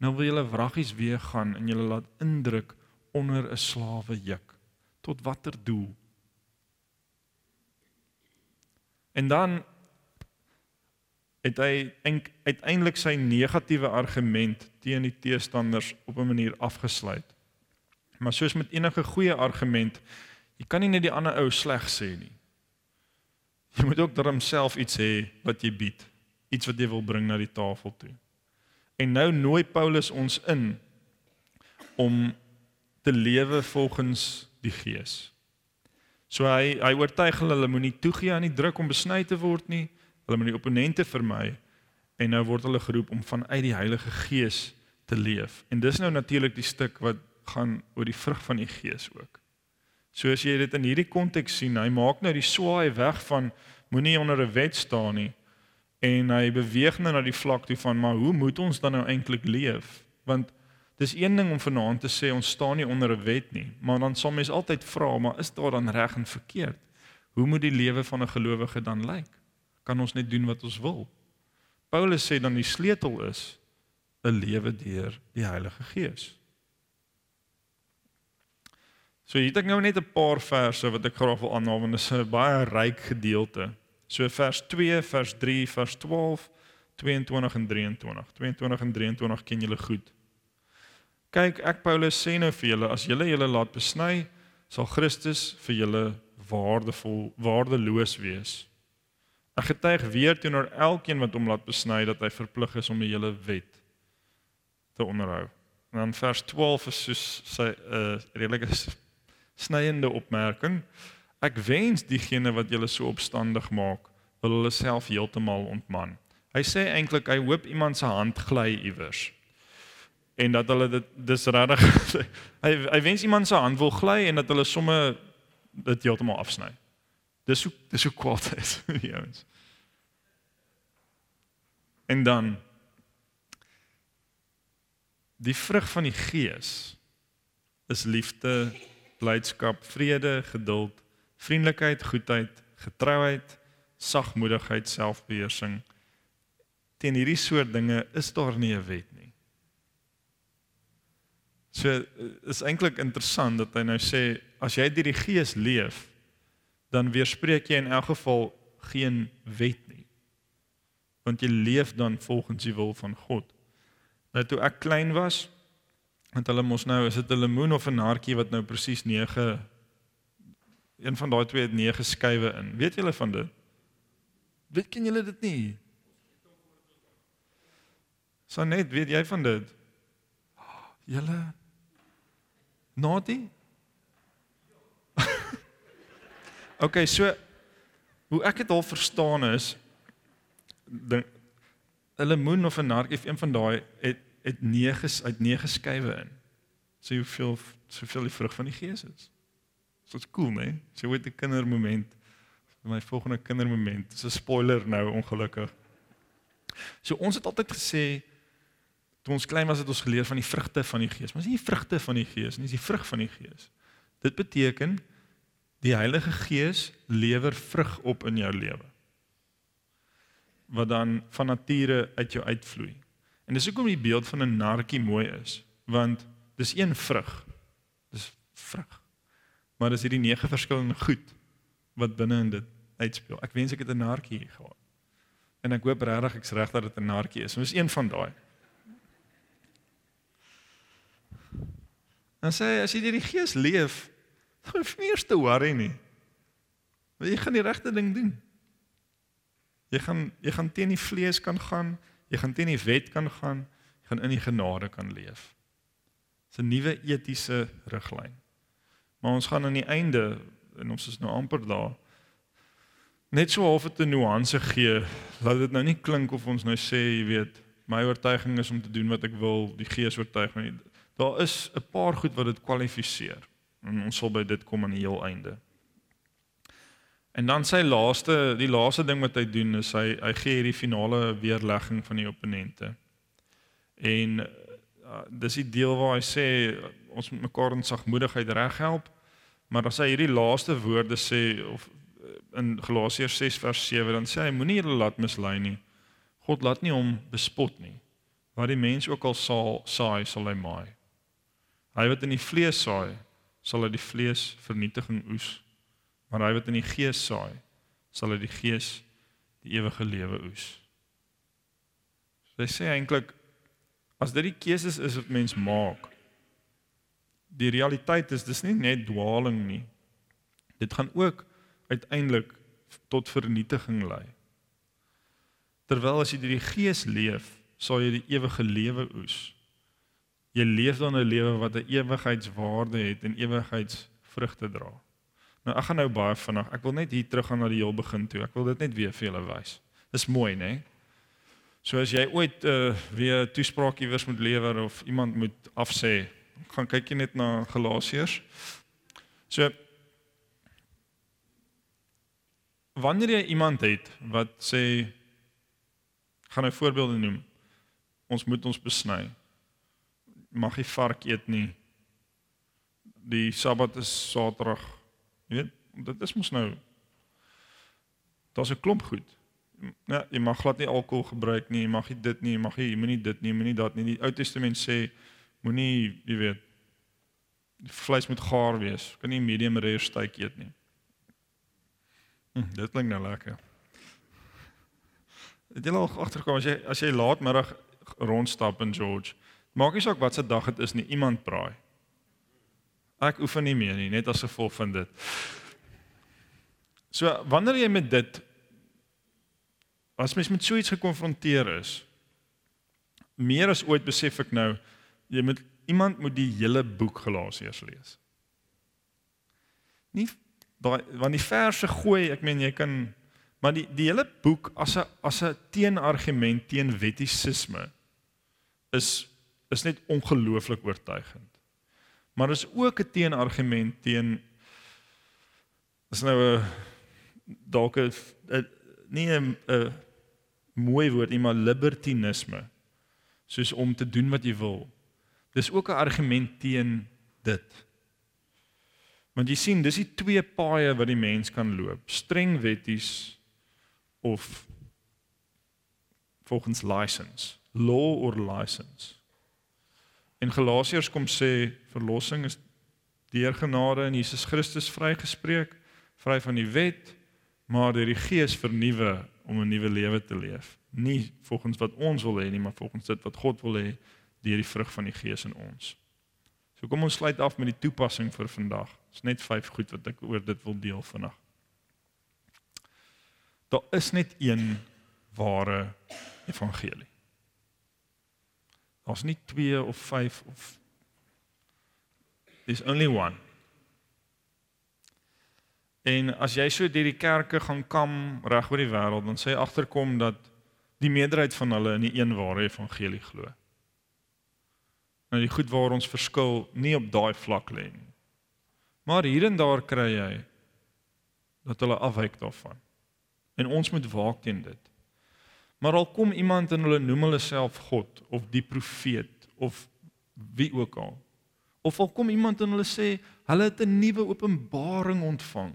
Nou wil jy wraggies weer gaan en jy laat indruk onder 'n slawe juk tot watter doel? En dan het hy uiteindelik sy negatiewe argument teen die teestanders op 'n manier afgesluit. Maar soos met enige goeie argument, jy kan nie net die ander ou sleg sê nie. Jy moet ook darm self iets hê wat jy bied, iets wat jy wil bring na die tafel toe. En nou nooi Paulus ons in om te lewe volgens die Gees. So hy hy oortuig hulle hulle moenie toegee aan die druk om besny te word nie. Hulle moet die opponente vermy en nou word hulle geroep om vanuit die Heilige Gees te leef. En dis nou natuurlik die stuk wat gaan oor die vrug van die Gees ook. So as jy dit in hierdie konteks sien, hy maak nou die swaai weg van moenie onder 'n wet staan nie en hy beweeg nou na die vlak toe van maar hoe moet ons dan nou eintlik leef? Want dis een ding om vanaand te sê ons staan nie onder 'n wet nie, maar dan sal mens altyd vra, maar is daar dan reg en verkeerd? Hoe moet die lewe van 'n gelowige dan lyk? Kan ons net doen wat ons wil? Paulus sê dan die sleutel is 'n lewe deur die Heilige Gees. So hier het ek nou net 'n paar verse wat ek graag wil aanhaal want dit is 'n baie ryk gedeelte. So vers 2, vers 3, vers 12, 22 en 23. 22 en 23 ken julle goed. Kyk, ek Paulus sê nou vir julle, as julle julle laat besny, sal Christus vir julle waardevol, waardeloos wees. Ek getuig weer teenoor elkeen wat hom laat besny dat hy verplig is om die hele wet te onderhou. En dan vers 12 is soos sy 'n uh, redelike snyende opmerking. Ek wens diegene wat julle so opstandig maak, wil hulle self heeltemal ontman. Hy sê eintlik hy hoop iemand se hand gly iewers en dat hulle dit dis regtig hy hy wens iemand se hand wil gly en dat hulle somme dit heeltemal afsny. Dis hoe dis hoe kwaad is die ouens. En dan die vrug van die gees is liefde, blydskap, vrede, geduld, vriendelikheid, goedheid, getrouheid, sagmoedigheid, selfbeheersing. Teen hierdie soort dinge is daar nie 'n wet nie. So is eintlik interessant dat hy nou sê as jy deur die gees leef, dan weerspreek jy in elk geval geen wet nie. Want jy leef dan volgens die wil van God. Nou toe ek klein was, want hulle mos nou is dit 'n lemoen of 'n hartjie wat nou presies 9 een van daai twee het 9 skywe in. Weet julle van dit? Weet ken julle dit nie? Sanet, weet jy van dit? Julle Naughty? Okay, so hoe ek dit al verstaan is ding 'n lemoen of 'n nark een van daai het het 9 uit 9 skywe in. So hoeveel soveel die vrug van die gees is. So dit's cool, né? Nee? So weet 'n kindermoment. My volgende kindermoment. Dis 'n spoiler nou ongelukkig. So ons het altyd gesê Toe ons klein was het ons geleer van die vrugte van die Gees, maar dis nie die vrugte van die Gees nie, dis die vrug van die Gees. Dit beteken die Heilige Gees lewer vrug op in jou lewe. Wat dan van nature uit jou uitvloei. En dis hoekom die beeld van 'n narkie mooi is, want dis een vrug. Dis vrug. Maar dis hierdie nege verskillende goed wat binne in dit uitspeel. Ek wens ek het 'n narkie gehad. En ek hoop regtig ek's reg dat dit 'n narkie is. Dis een van daai. Dan sê hy as jy deur die gees leef, dan hoef jy nie te worry nie. Want jy gaan die regte ding doen. Jy gaan jy gaan teen die vlees kan gaan, jy gaan teen die wet kan gaan, jy gaan in die genade kan leef. Dis 'n nuwe etiese riglyn. Maar ons gaan aan die einde en ons is nou amper daar. Net so half 'n nuance gee, laat dit nou nie klink of ons nou sê, jy weet, my oortuiging is om te doen wat ek wil, die gees oortuig my. Daar is 'n paar goed wat dit kwalifiseer. En ons sal by dit kom aan die heel einde. En dan sy laaste, die laaste ding wat hy doen is hy hy gee hierdie finale weerlegging van die opponente. En uh, dis die deel waar hy sê ons moet mekaar in sagmoedigheid reghelp. Maar as hy hierdie laaste woorde sê of uh, in Galasiërs 6 vers 7 dan sê hy moenie julle laat mislei nie. God laat nie hom bespot nie. Wat die mens ook al sal saai, sal hy maai. Hy wat in die vlees saai, sal uit die vlees vernietiging oes. Maar hy wat in die gees saai, sal uit die gees die ewige lewe oes. So hy sê eintlik as dit die keuses is wat mens maak, die realiteit is dis nie net dwaaling nie. Dit gaan ook uiteindelik tot vernietiging lei. Terwyl as jy deur die Gees leef, sal jy die ewige lewe oes. Jy leef dan 'n lewe wat 'n ewigheidswaarde het en ewigheidsvrugte dra. Nou ek gaan nou baie vinnig. Ek wil net hier terug gaan na die heel begin toe. Ek wil dit net weer vir julle wys. Dis mooi, né? So as jy ooit uh, weer toespraak iewers moet lewer of iemand moet afsê, gaan kyk jy net na Galasiërs. So wanneer jy iemand het wat sê gaan 'n voorbeeld noem. Ons moet ons besny. Mag jy vark eet nie. Die Sabbat is Saterdag. Jy weet, dit is mos nou daar's 'n klomp goed. Ja, jy mag glad nie alkohol gebruik nie, jy mag nie dit nie, jy mag jy moenie dit nie, moenie dat nie. Die Ou Testament sê moenie, jy weet, die vleis moet gaar wees. Kan nie medium rare steak eet nie. Hm, dit klink nou lekker. Het jy al agterkom as jy as jy laatmiddag rondstap in George, maak nie saak wat se dag dit is nie, iemand braai. Ek oefen nie meer nie, net as gevolg van dit. So wanneer jy met dit as mens met so iets gekonfronteer is, meer as ooit besef ek nou, jy moet iemand moet die hele boek Galasiërs lees. Nie daai want die verse gooi, ek meen jy kan maar die die hele boek as 'n as 'n teenargument teen wettisisme is is net ongelooflik oortuigend. Maar is ook 'n teenargument teen is nou 'n dalk 'n nie 'n mooi woord nie, maar libertinisme. Soos om te doen wat jy wil. Dis ook 'n argument teen dit. Want jy sien, dis die twee paaie wat die mens kan loop. Streng wetties of volgens license, law or license. In Galasiërs kom sê verlossing is deur genade in Jesus Christus vrygespreek, vry van die wet, maar deur die Gees vernuwe om 'n nuwe lewe te leef. Nie volgens wat ons wil hê nie, maar volgens dit wat God wil hê deur die vrug van die Gees in ons. So kom ons sluit af met die toepassing vir vandag. Dis net vyf goed wat ek oor dit wil deel vandag. Daar is net een ware evangelie. Daar's nie twee of vyf of There's only one. En as jy so deur die kerke gaan kam reg oor die wêreld, dan sê jy agterkom dat die meerderheid van hulle in die een ware evangelie glo. Nou die goed waar ons verskil nie op daai vlak lê nie. Maar hier en daar kry jy dat hulle afwyk daarvan. En ons moet waak teen dit. Maar al kom iemand en hulle noem hulle self God of die profeet of wie ook al. Of al kom iemand en hulle sê hulle het 'n nuwe openbaring ontvang.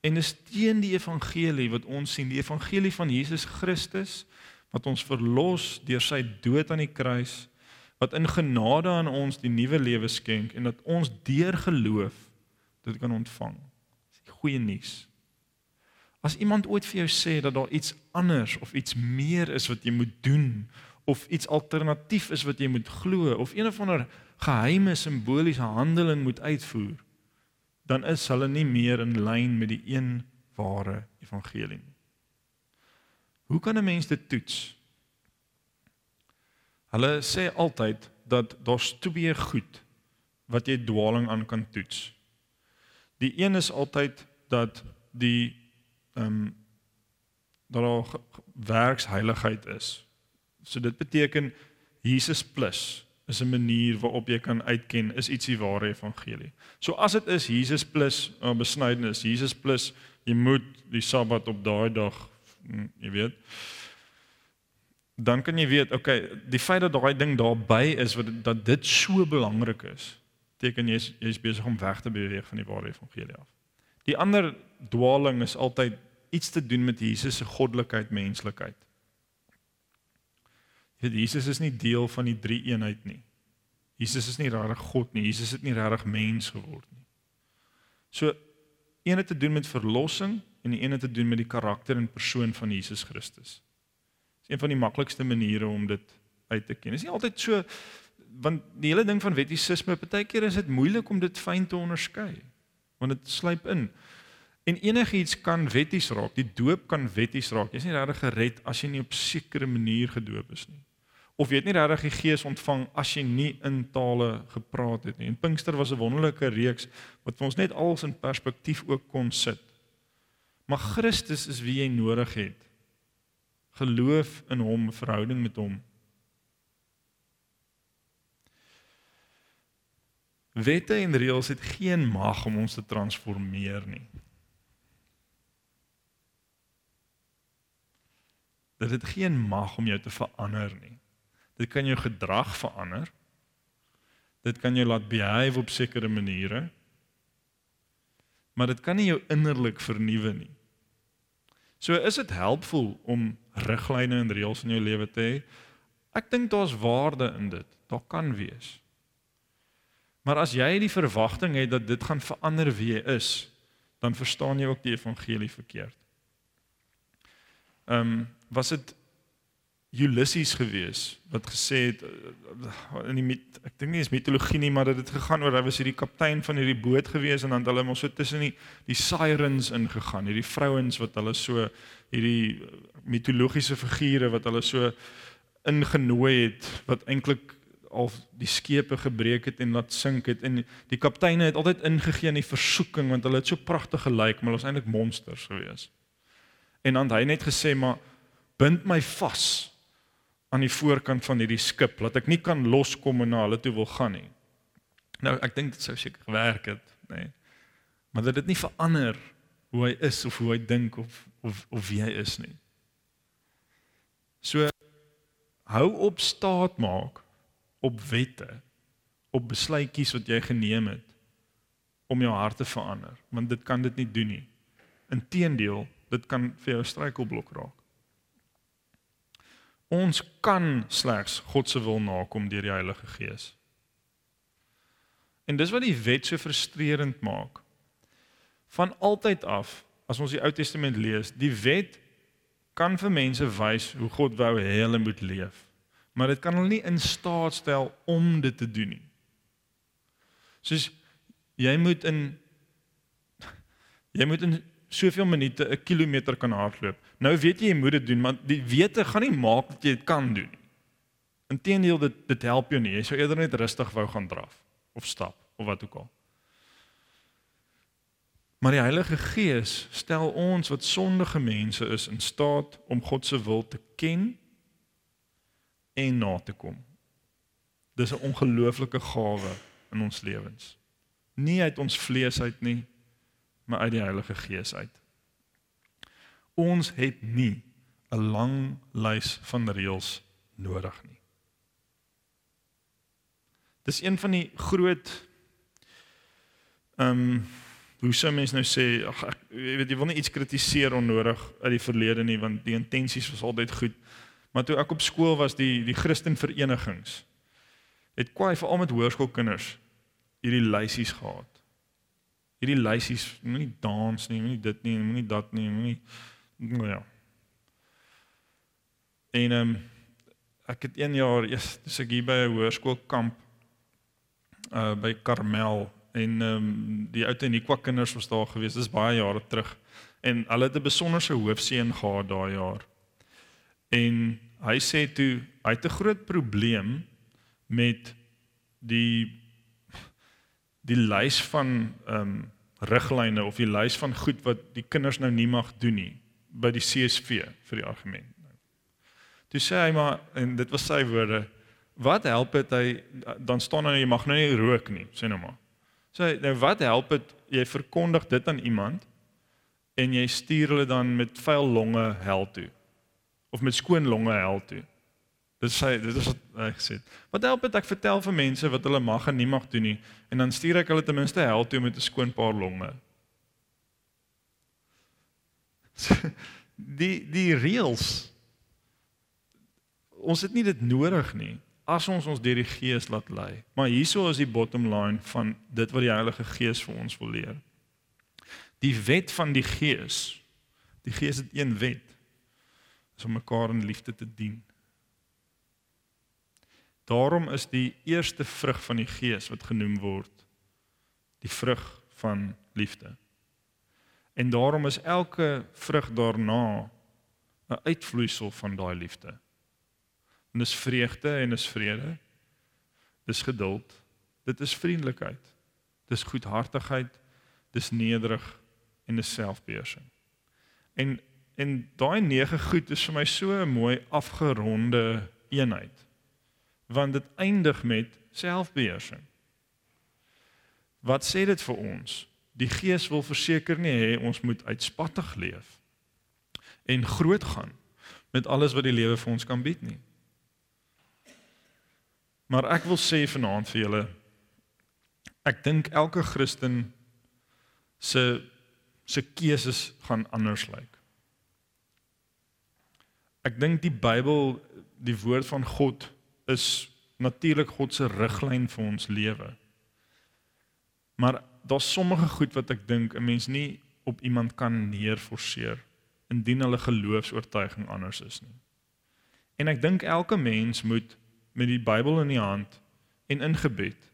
En is teen die evangelie wat ons sien, die evangelie van Jesus Christus wat ons verlos deur sy dood aan die kruis wat in genade aan ons die nuwe lewe skenk en dat ons deur geloof dit kan ontvang. Dis die goeie nuus. As iemand ooit vir jou sê dat daar iets anders of iets meer is wat jy moet doen of iets alternatief is wat jy moet glo of een of ander geheime simboliese handeling moet uitvoer, dan is hulle nie meer in lyn met die een ware evangelie nie. Hoe kan 'n mens dit toets? Hulle sê altyd dat daar's twee goed wat jy dwaaling aan kan toets. Die een is altyd dat die ehm um, dat daar werksheiligheid is. So dit beteken Jesus plus is 'n manier waarop jy kan uitken is ietsie ware evangelie. So as dit is Jesus plus uh, besnydenis, Jesus plus jy moet die Sabbat op daai dag, hm, jy weet dan kan jy weet, okay, die feit dat daai ding daarby is wat dat dit so belangrik is, teken jy's jy's besig om weg te beweeg van die ware evangelie af. Die ander dwaaling is altyd iets te doen met Jesus se goddelikheid, menslikheid. Jy weet Jesus is nie deel van die drie eenheid nie. Jesus is nie regtig God nie. Jesus het nie regtig mens geword nie. So een het te doen met verlossing en die een het te doen met die karakter en persoon van Jesus Christus Dis een van die maklikste maniere om dit uit te ken. Dit is nie altyd so want die hele ding van wettisisme, baie keer is dit moeilik om dit fyn te onderskei. Want dit sluip in. En enigiets kan wetties raak. Die doop kan wetties raak. Jy's nie regtig gered as jy nie op sekere manier gedoop is nie. Of jy het nie regtig die Gees ontvang as jy nie in tale gepraat het nie. En Pinkster was 'n wonderlike reeks wat vir ons net alles in perspektief ook kon sit. Maar Christus is wie jy nodig het. Geloof in hom, verhouding met hom. Wette en reëls het geen mag om ons te transformeer nie. Dit het geen mag om jou te verander nie. Dit kan jou gedrag verander. Dit kan jou laat behave op sekere maniere. Maar dit kan nie jou innerlik vernuwe nie. So is dit helpful om riglyne en reëls in jou lewe te hê. Ek dink daar's waarde in dit. Daar kan wees. Maar as jy die verwagting het dat dit gaan verander wie jy is, dan verstaan jy ook die evangelie verkeerd. Ehm um, was dit Ulysses gewees wat gesê het eh, in die mit, ek dink nie is mitologie nie, maar dit het gegaan oor hy was hierdie kaptein van hierdie boot gewees en dan het hulle mos so tussen die die sirens ingegaan, hierdie vrouens wat hulle so hierdie mitologiese figure wat hulle so ingenooi het wat eintlik al die skepe gebreek het en laat sink het en die kapteine het altyd ingegee in die versoeking want hulle het so pragtig gelyk maar hulle was eintlik monsters gewees. En dan het hy net gesê maar bind my vas aan die voorkant van hierdie skip laat ek nie kan loskom en na hulle toe wil gaan nie. Nou ek dink dit sou seker gewerk het, nê. Nee. Maar dit het nie verander hoe hy is of hoe hy dink of of of wie hy is nie. So hou op staat maak op wette, op besluitjies wat jy geneem het om jou hart te verander, want dit kan dit nie doen nie. Inteendeel, dit kan vir jou struikelblok raak. Ons kan slegs God se wil nakom deur die Heilige Gees. En dis wat die wet so frustrerend maak. Van altyd af, as ons die Ou Testament lees, die wet kan vir mense wys hoe God wou hê hulle moet leef. Maar dit kan hulle nie in staat stel om dit te doen nie. Soos jy moet in jy moet in soveel minute 'n kilometer kan hardloop. Nou weet jy jy moet dit doen, maar die wete gaan nie maak dat jy dit kan doen nie. Inteendeel dit dit help jou nie. Jy sou eerder net rustig wou gaan draf of stap of wat ook al. Maar die Heilige Gees stel ons wat sondige mense is in staat om God se wil te ken en na te kom. Dis 'n ongelooflike gawe in ons lewens. Nie uit ons vlees uit nie, maar uit die Heilige Gees uit. Ons het nie 'n lang lys van reëls nodig nie. Dis een van die groot ehm um, hoe sou mens nou sê ag ek weet jy wil nie iets kritiseer onnodig uit die verlede nie want die intensies was altyd goed. Maar toe ek op skool was die die Christenverenigings het kwai vir al met hoërskoolkinders hierdie lysies gehad hierdie lysies moenie dans nie, moenie dit nie, moenie dat nie, moenie nou ja. En ehm um, ek het 1 jaar eers dis ek hier by 'n hoërskoolkamp uh by Karmel en ehm um, die ou Teniqua kinders was daar gewees. Dis baie jare terug. En hulle het 'n besonderse hoofseun gehad daai jaar. En hy sê toe hy het 'n groot probleem met die die lys van ehm um, riglyne of die lys van goed wat die kinders nou nie mag doen nie by die CSV vir die argument. Toe sê hy maar en dit was sy woorde, wat help dit hy dan staan dan jy mag nou nie rook nie, sê nou maar. Sê nou wat help dit jy verkondig dit aan iemand en jy stuur hulle dan met vuil longe hel toe of met skoon longe hel toe. Dit sê dit is wat gesê het. Wat help dit ek vertel vir mense wat hulle mag en nie mag doen nie en dan stuur ek hulle ten minste hel toe met 'n skoon paar longe. Die die reëls ons het nie dit nodig nie as ons ons deur die Gees laat lei. Maar hieso is die bottom line van dit wat die Heilige Gees vir ons wil leer. Die wet van die Gees. Die Gees het een wet. is om mekaar in liefde te dien. Daarom is die eerste vrug van die Gees wat genoem word die vrug van liefde. En daarom is elke vrug daarna 'n uitvloeisel van daai liefde. En dis vreugde en is vrede. Dis geduld. Dit is vriendelikheid. Dis goedhartigheid. Dis nederig en dis selfbeheersing. En en daai nege goed is vir my so 'n mooi afgeronde eenheid. Want dit eindig met selfbeheersing. Wat sê dit vir ons? Die Gees wil verseker nie hê ons moet uitspattig leef en groot gaan met alles wat die lewe vir ons kan bied nie. Maar ek wil sê vanaand vir julle ek dink elke Christen se se keuses gaan anders lyk. Ek dink die Bybel, die woord van God is natuurlik God se riglyn vir ons lewe. Maar daar's sommige goed wat ek dink 'n mens nie op iemand kan neerforceer indien hulle geloofs-oortuiging anders is nie. En ek dink elke mens moet met die Bybel in die hand en in gebed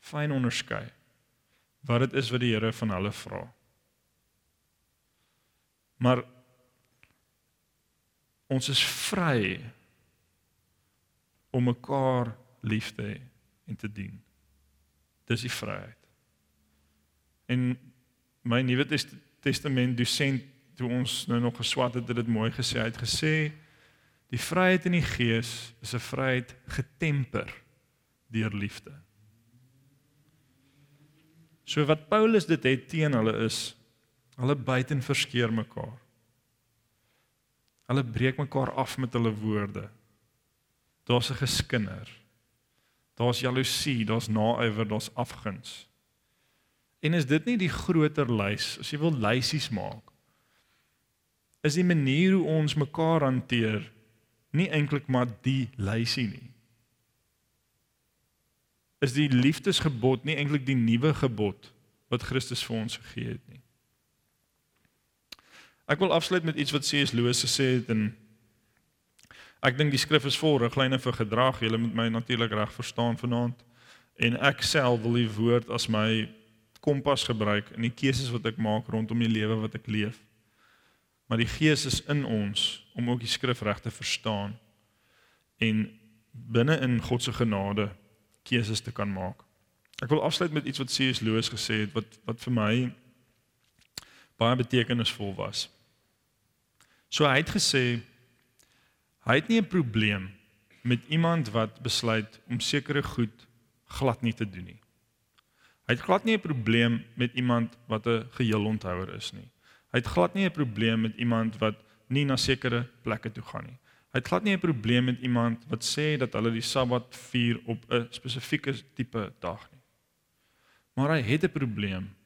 fyn onderskei wat dit is wat die Here van hulle vra. Maar ons is vry om mekaar lief te hê en te dien. Dis die vryheid. En my Nuwe Testament dosent toe ons nou nog geswat het, het dit mooi gesê. Hy het gesê die vryheid in die gees is 'n vryheid getemper deur liefde. So wat Paulus dit het teen hulle is hulle buiten verskeer mekaar. Hulle breek mekaar af met hulle woorde. Daar's 'n geskinder. Daar's jaloesie, daar's naaiwer, daar's afguns. En is dit nie die groter lys as jy wil lysies maak? is die manier hoe ons mekaar hanteer nie eintlik maar die lysie nie. Is die liefdesgebod nie eintlik die nuwe gebod wat Christus vir ons gegee het nie. Ek wil afsluit met iets wat C.S. Lewis gesê het en ek dink die skrif is vol riglyne vir gedrag. Julle moet my natuurlik reg verstaan vanaand. En ek self wil die woord as my kompas gebruik in die keuses wat ek maak rondom die lewe wat ek leef maar die Gees is in ons om ook die skrif reg te verstaan en binne in God se genade keuses te kan maak. Ek wil afsluit met iets wat C.S. Lewis gesê het wat wat vir my baie betekenisvol was. So hy het gesê hy het nie 'n probleem met iemand wat besluit om sekere goed glad nie te doen nie. Hy het glad nie 'n probleem met iemand wat 'n geheelonthouer is nie. Hy het glad nie 'n probleem met iemand wat nie na sekere plekke toe gaan nie. Hy het glad nie 'n probleem met iemand wat sê dat hulle die Sabbat vier op 'n spesifieke tipe dag nie. Maar hy het 'n probleem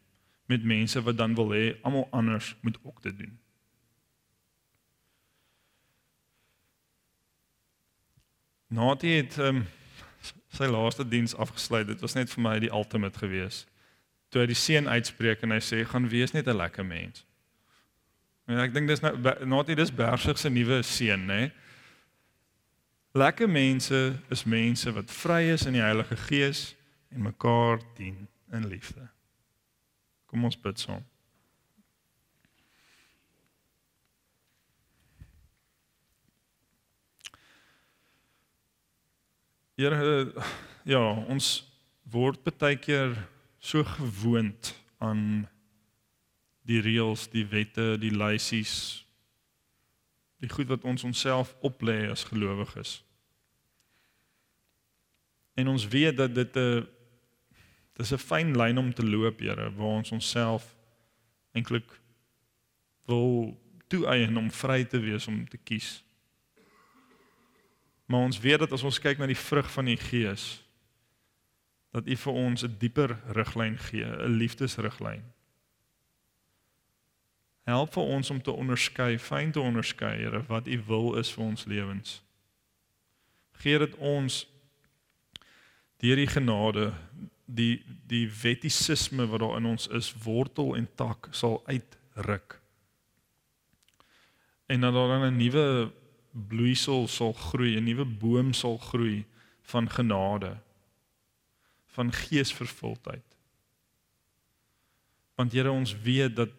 met mense wat dan wil hê almal anders moet ook dit doen. Natie het um, sy laaste diens afgesluit. Dit was net vir my die ultimate gewees. Toe hy die seën uitspreek en hy sê gaan wees net 'n lekker mens. Ja, ek dink dis nou Natie dis Bersig se nuwe seun, nê? Lekker mense is mense wat vry is in die Heilige Gees en mekaar dien in liefde. Kom ons bid saam. Here ja, ons word baie keer so gewoond aan die reëls, die wette, die lysies, die goed wat ons onsself oplê as gelowiges. En ons weet dat dit 'n dis 'n fyn lyn om te loop, Here, waar ons onsself eintlik wil toeëien om vry te wees om te kies. Maar ons weet dat as ons kyk na die vrug van die Gees, dat U vir ons 'n dieper riglyn gee, 'n liefdesriglyn. Help vir ons om te onderskei, fyn te onderskei, Here, wat U wil is vir ons lewens. Gee dit ons deur die genade die die wettisisme wat daar in ons is wortel en tak sal uitruk. En dat daar dan 'n nuwe bloeisel sal groei, 'n nuwe boom sal groei van genade, van geesvervuldheid. Want Here, ons weet dat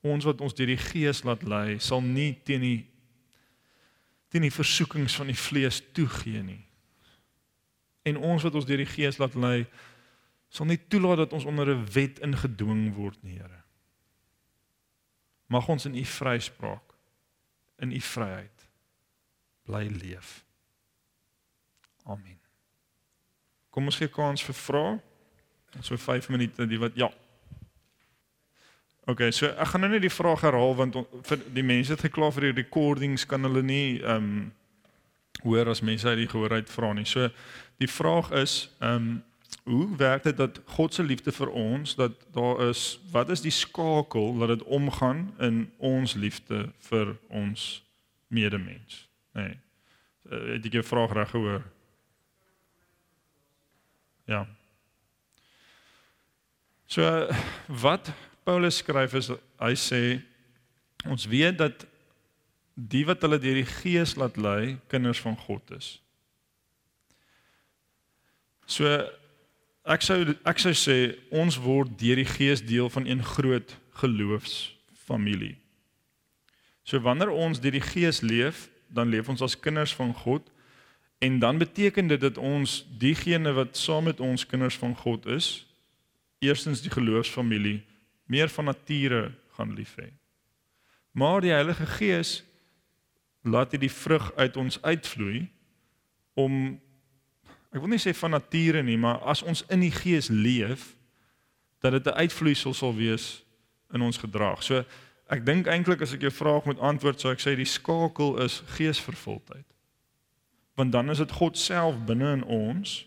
ons wat ons deur die Gees laat lei, sal nie teen die teen die versoekings van die vlees toegee nie. En ons wat ons deur die Gees laat lei, sal nie toelaat dat ons onder 'n wet ingedwing word nie, Here. Mag ons in U vryspraak, in U vryheid bly leef. Amen. Kom ons gee kans vir vrae. So 5 minute die wat ja. OK, so ek gaan nou net die vraag herhaal want on, vir die mense het geklaar vir die recordings kan hulle nie ehm um, hoor as mense uit die gehoor uit vra nie. So die vraag is ehm um, hoe werk dit dat God se liefde vir ons dat daar is wat is die skakel dat dit omgaan in ons liefde vir ons medemens nê nee. het jy 'n vraag reg gehoor ja so wat Paulus skryf is hy sê ons weet dat die wat hulle deur die gees laat lei kinders van God is so Ek sou ek sou sê ons word deur die Gees deel van een groot geloofsfamilie. So wanneer ons deur die Gees leef, dan leef ons as kinders van God en dan beteken dit dat ons diegene wat saam met ons kinders van God is, eerstens die geloofsfamilie meer van nature gaan lief hê. Maar die Heilige Gees laat hy die vrug uit ons uitvloei om ek wil nie sê van nature nie, maar as ons in die gees leef, dat dit 'n uitvloeisel sal wees in ons gedrag. So ek dink eintlik as ek jou vraag moet antwoord, sou ek sê die skakel is geesvervuldheid. Want dan is dit God self binne in ons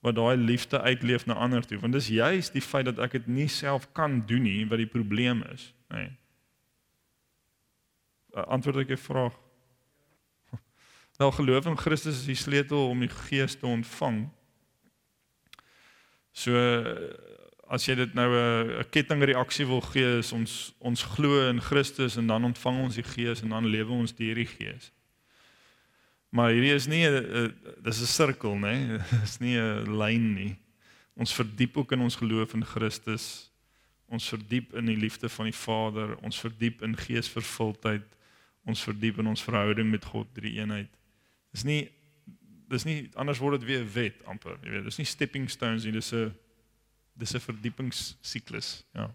wat daai liefde uitleef na ander toe. Want dis juis die feit dat ek dit nie self kan doen nie wat die probleem is, nê. Nee. Antwoord ek jou vraag. Wel geloof in Christus is die sleutel om die Gees te ontvang. So as jy dit nou 'n kettingreaksie wil gee, is ons ons glo in Christus en dan ontvang ons die Gees en dan lewe ons deur die Gees. Maar hierdie is nie 'n dis 'n sirkel, nê? Nee? Dis nie 'n lyn nie. Ons verdiep ook in ons geloof in Christus. Ons verdiep in die liefde van die Vader, ons verdiep in geesvervuldheid, ons verdiep in ons verhouding met God, drie eenheid. Dis nie dis nie anders word dit weer 'n wet amper, jy weet. Dis nie stepping stones nie, dis 'n dis 'n verdiepingssiklus, ja.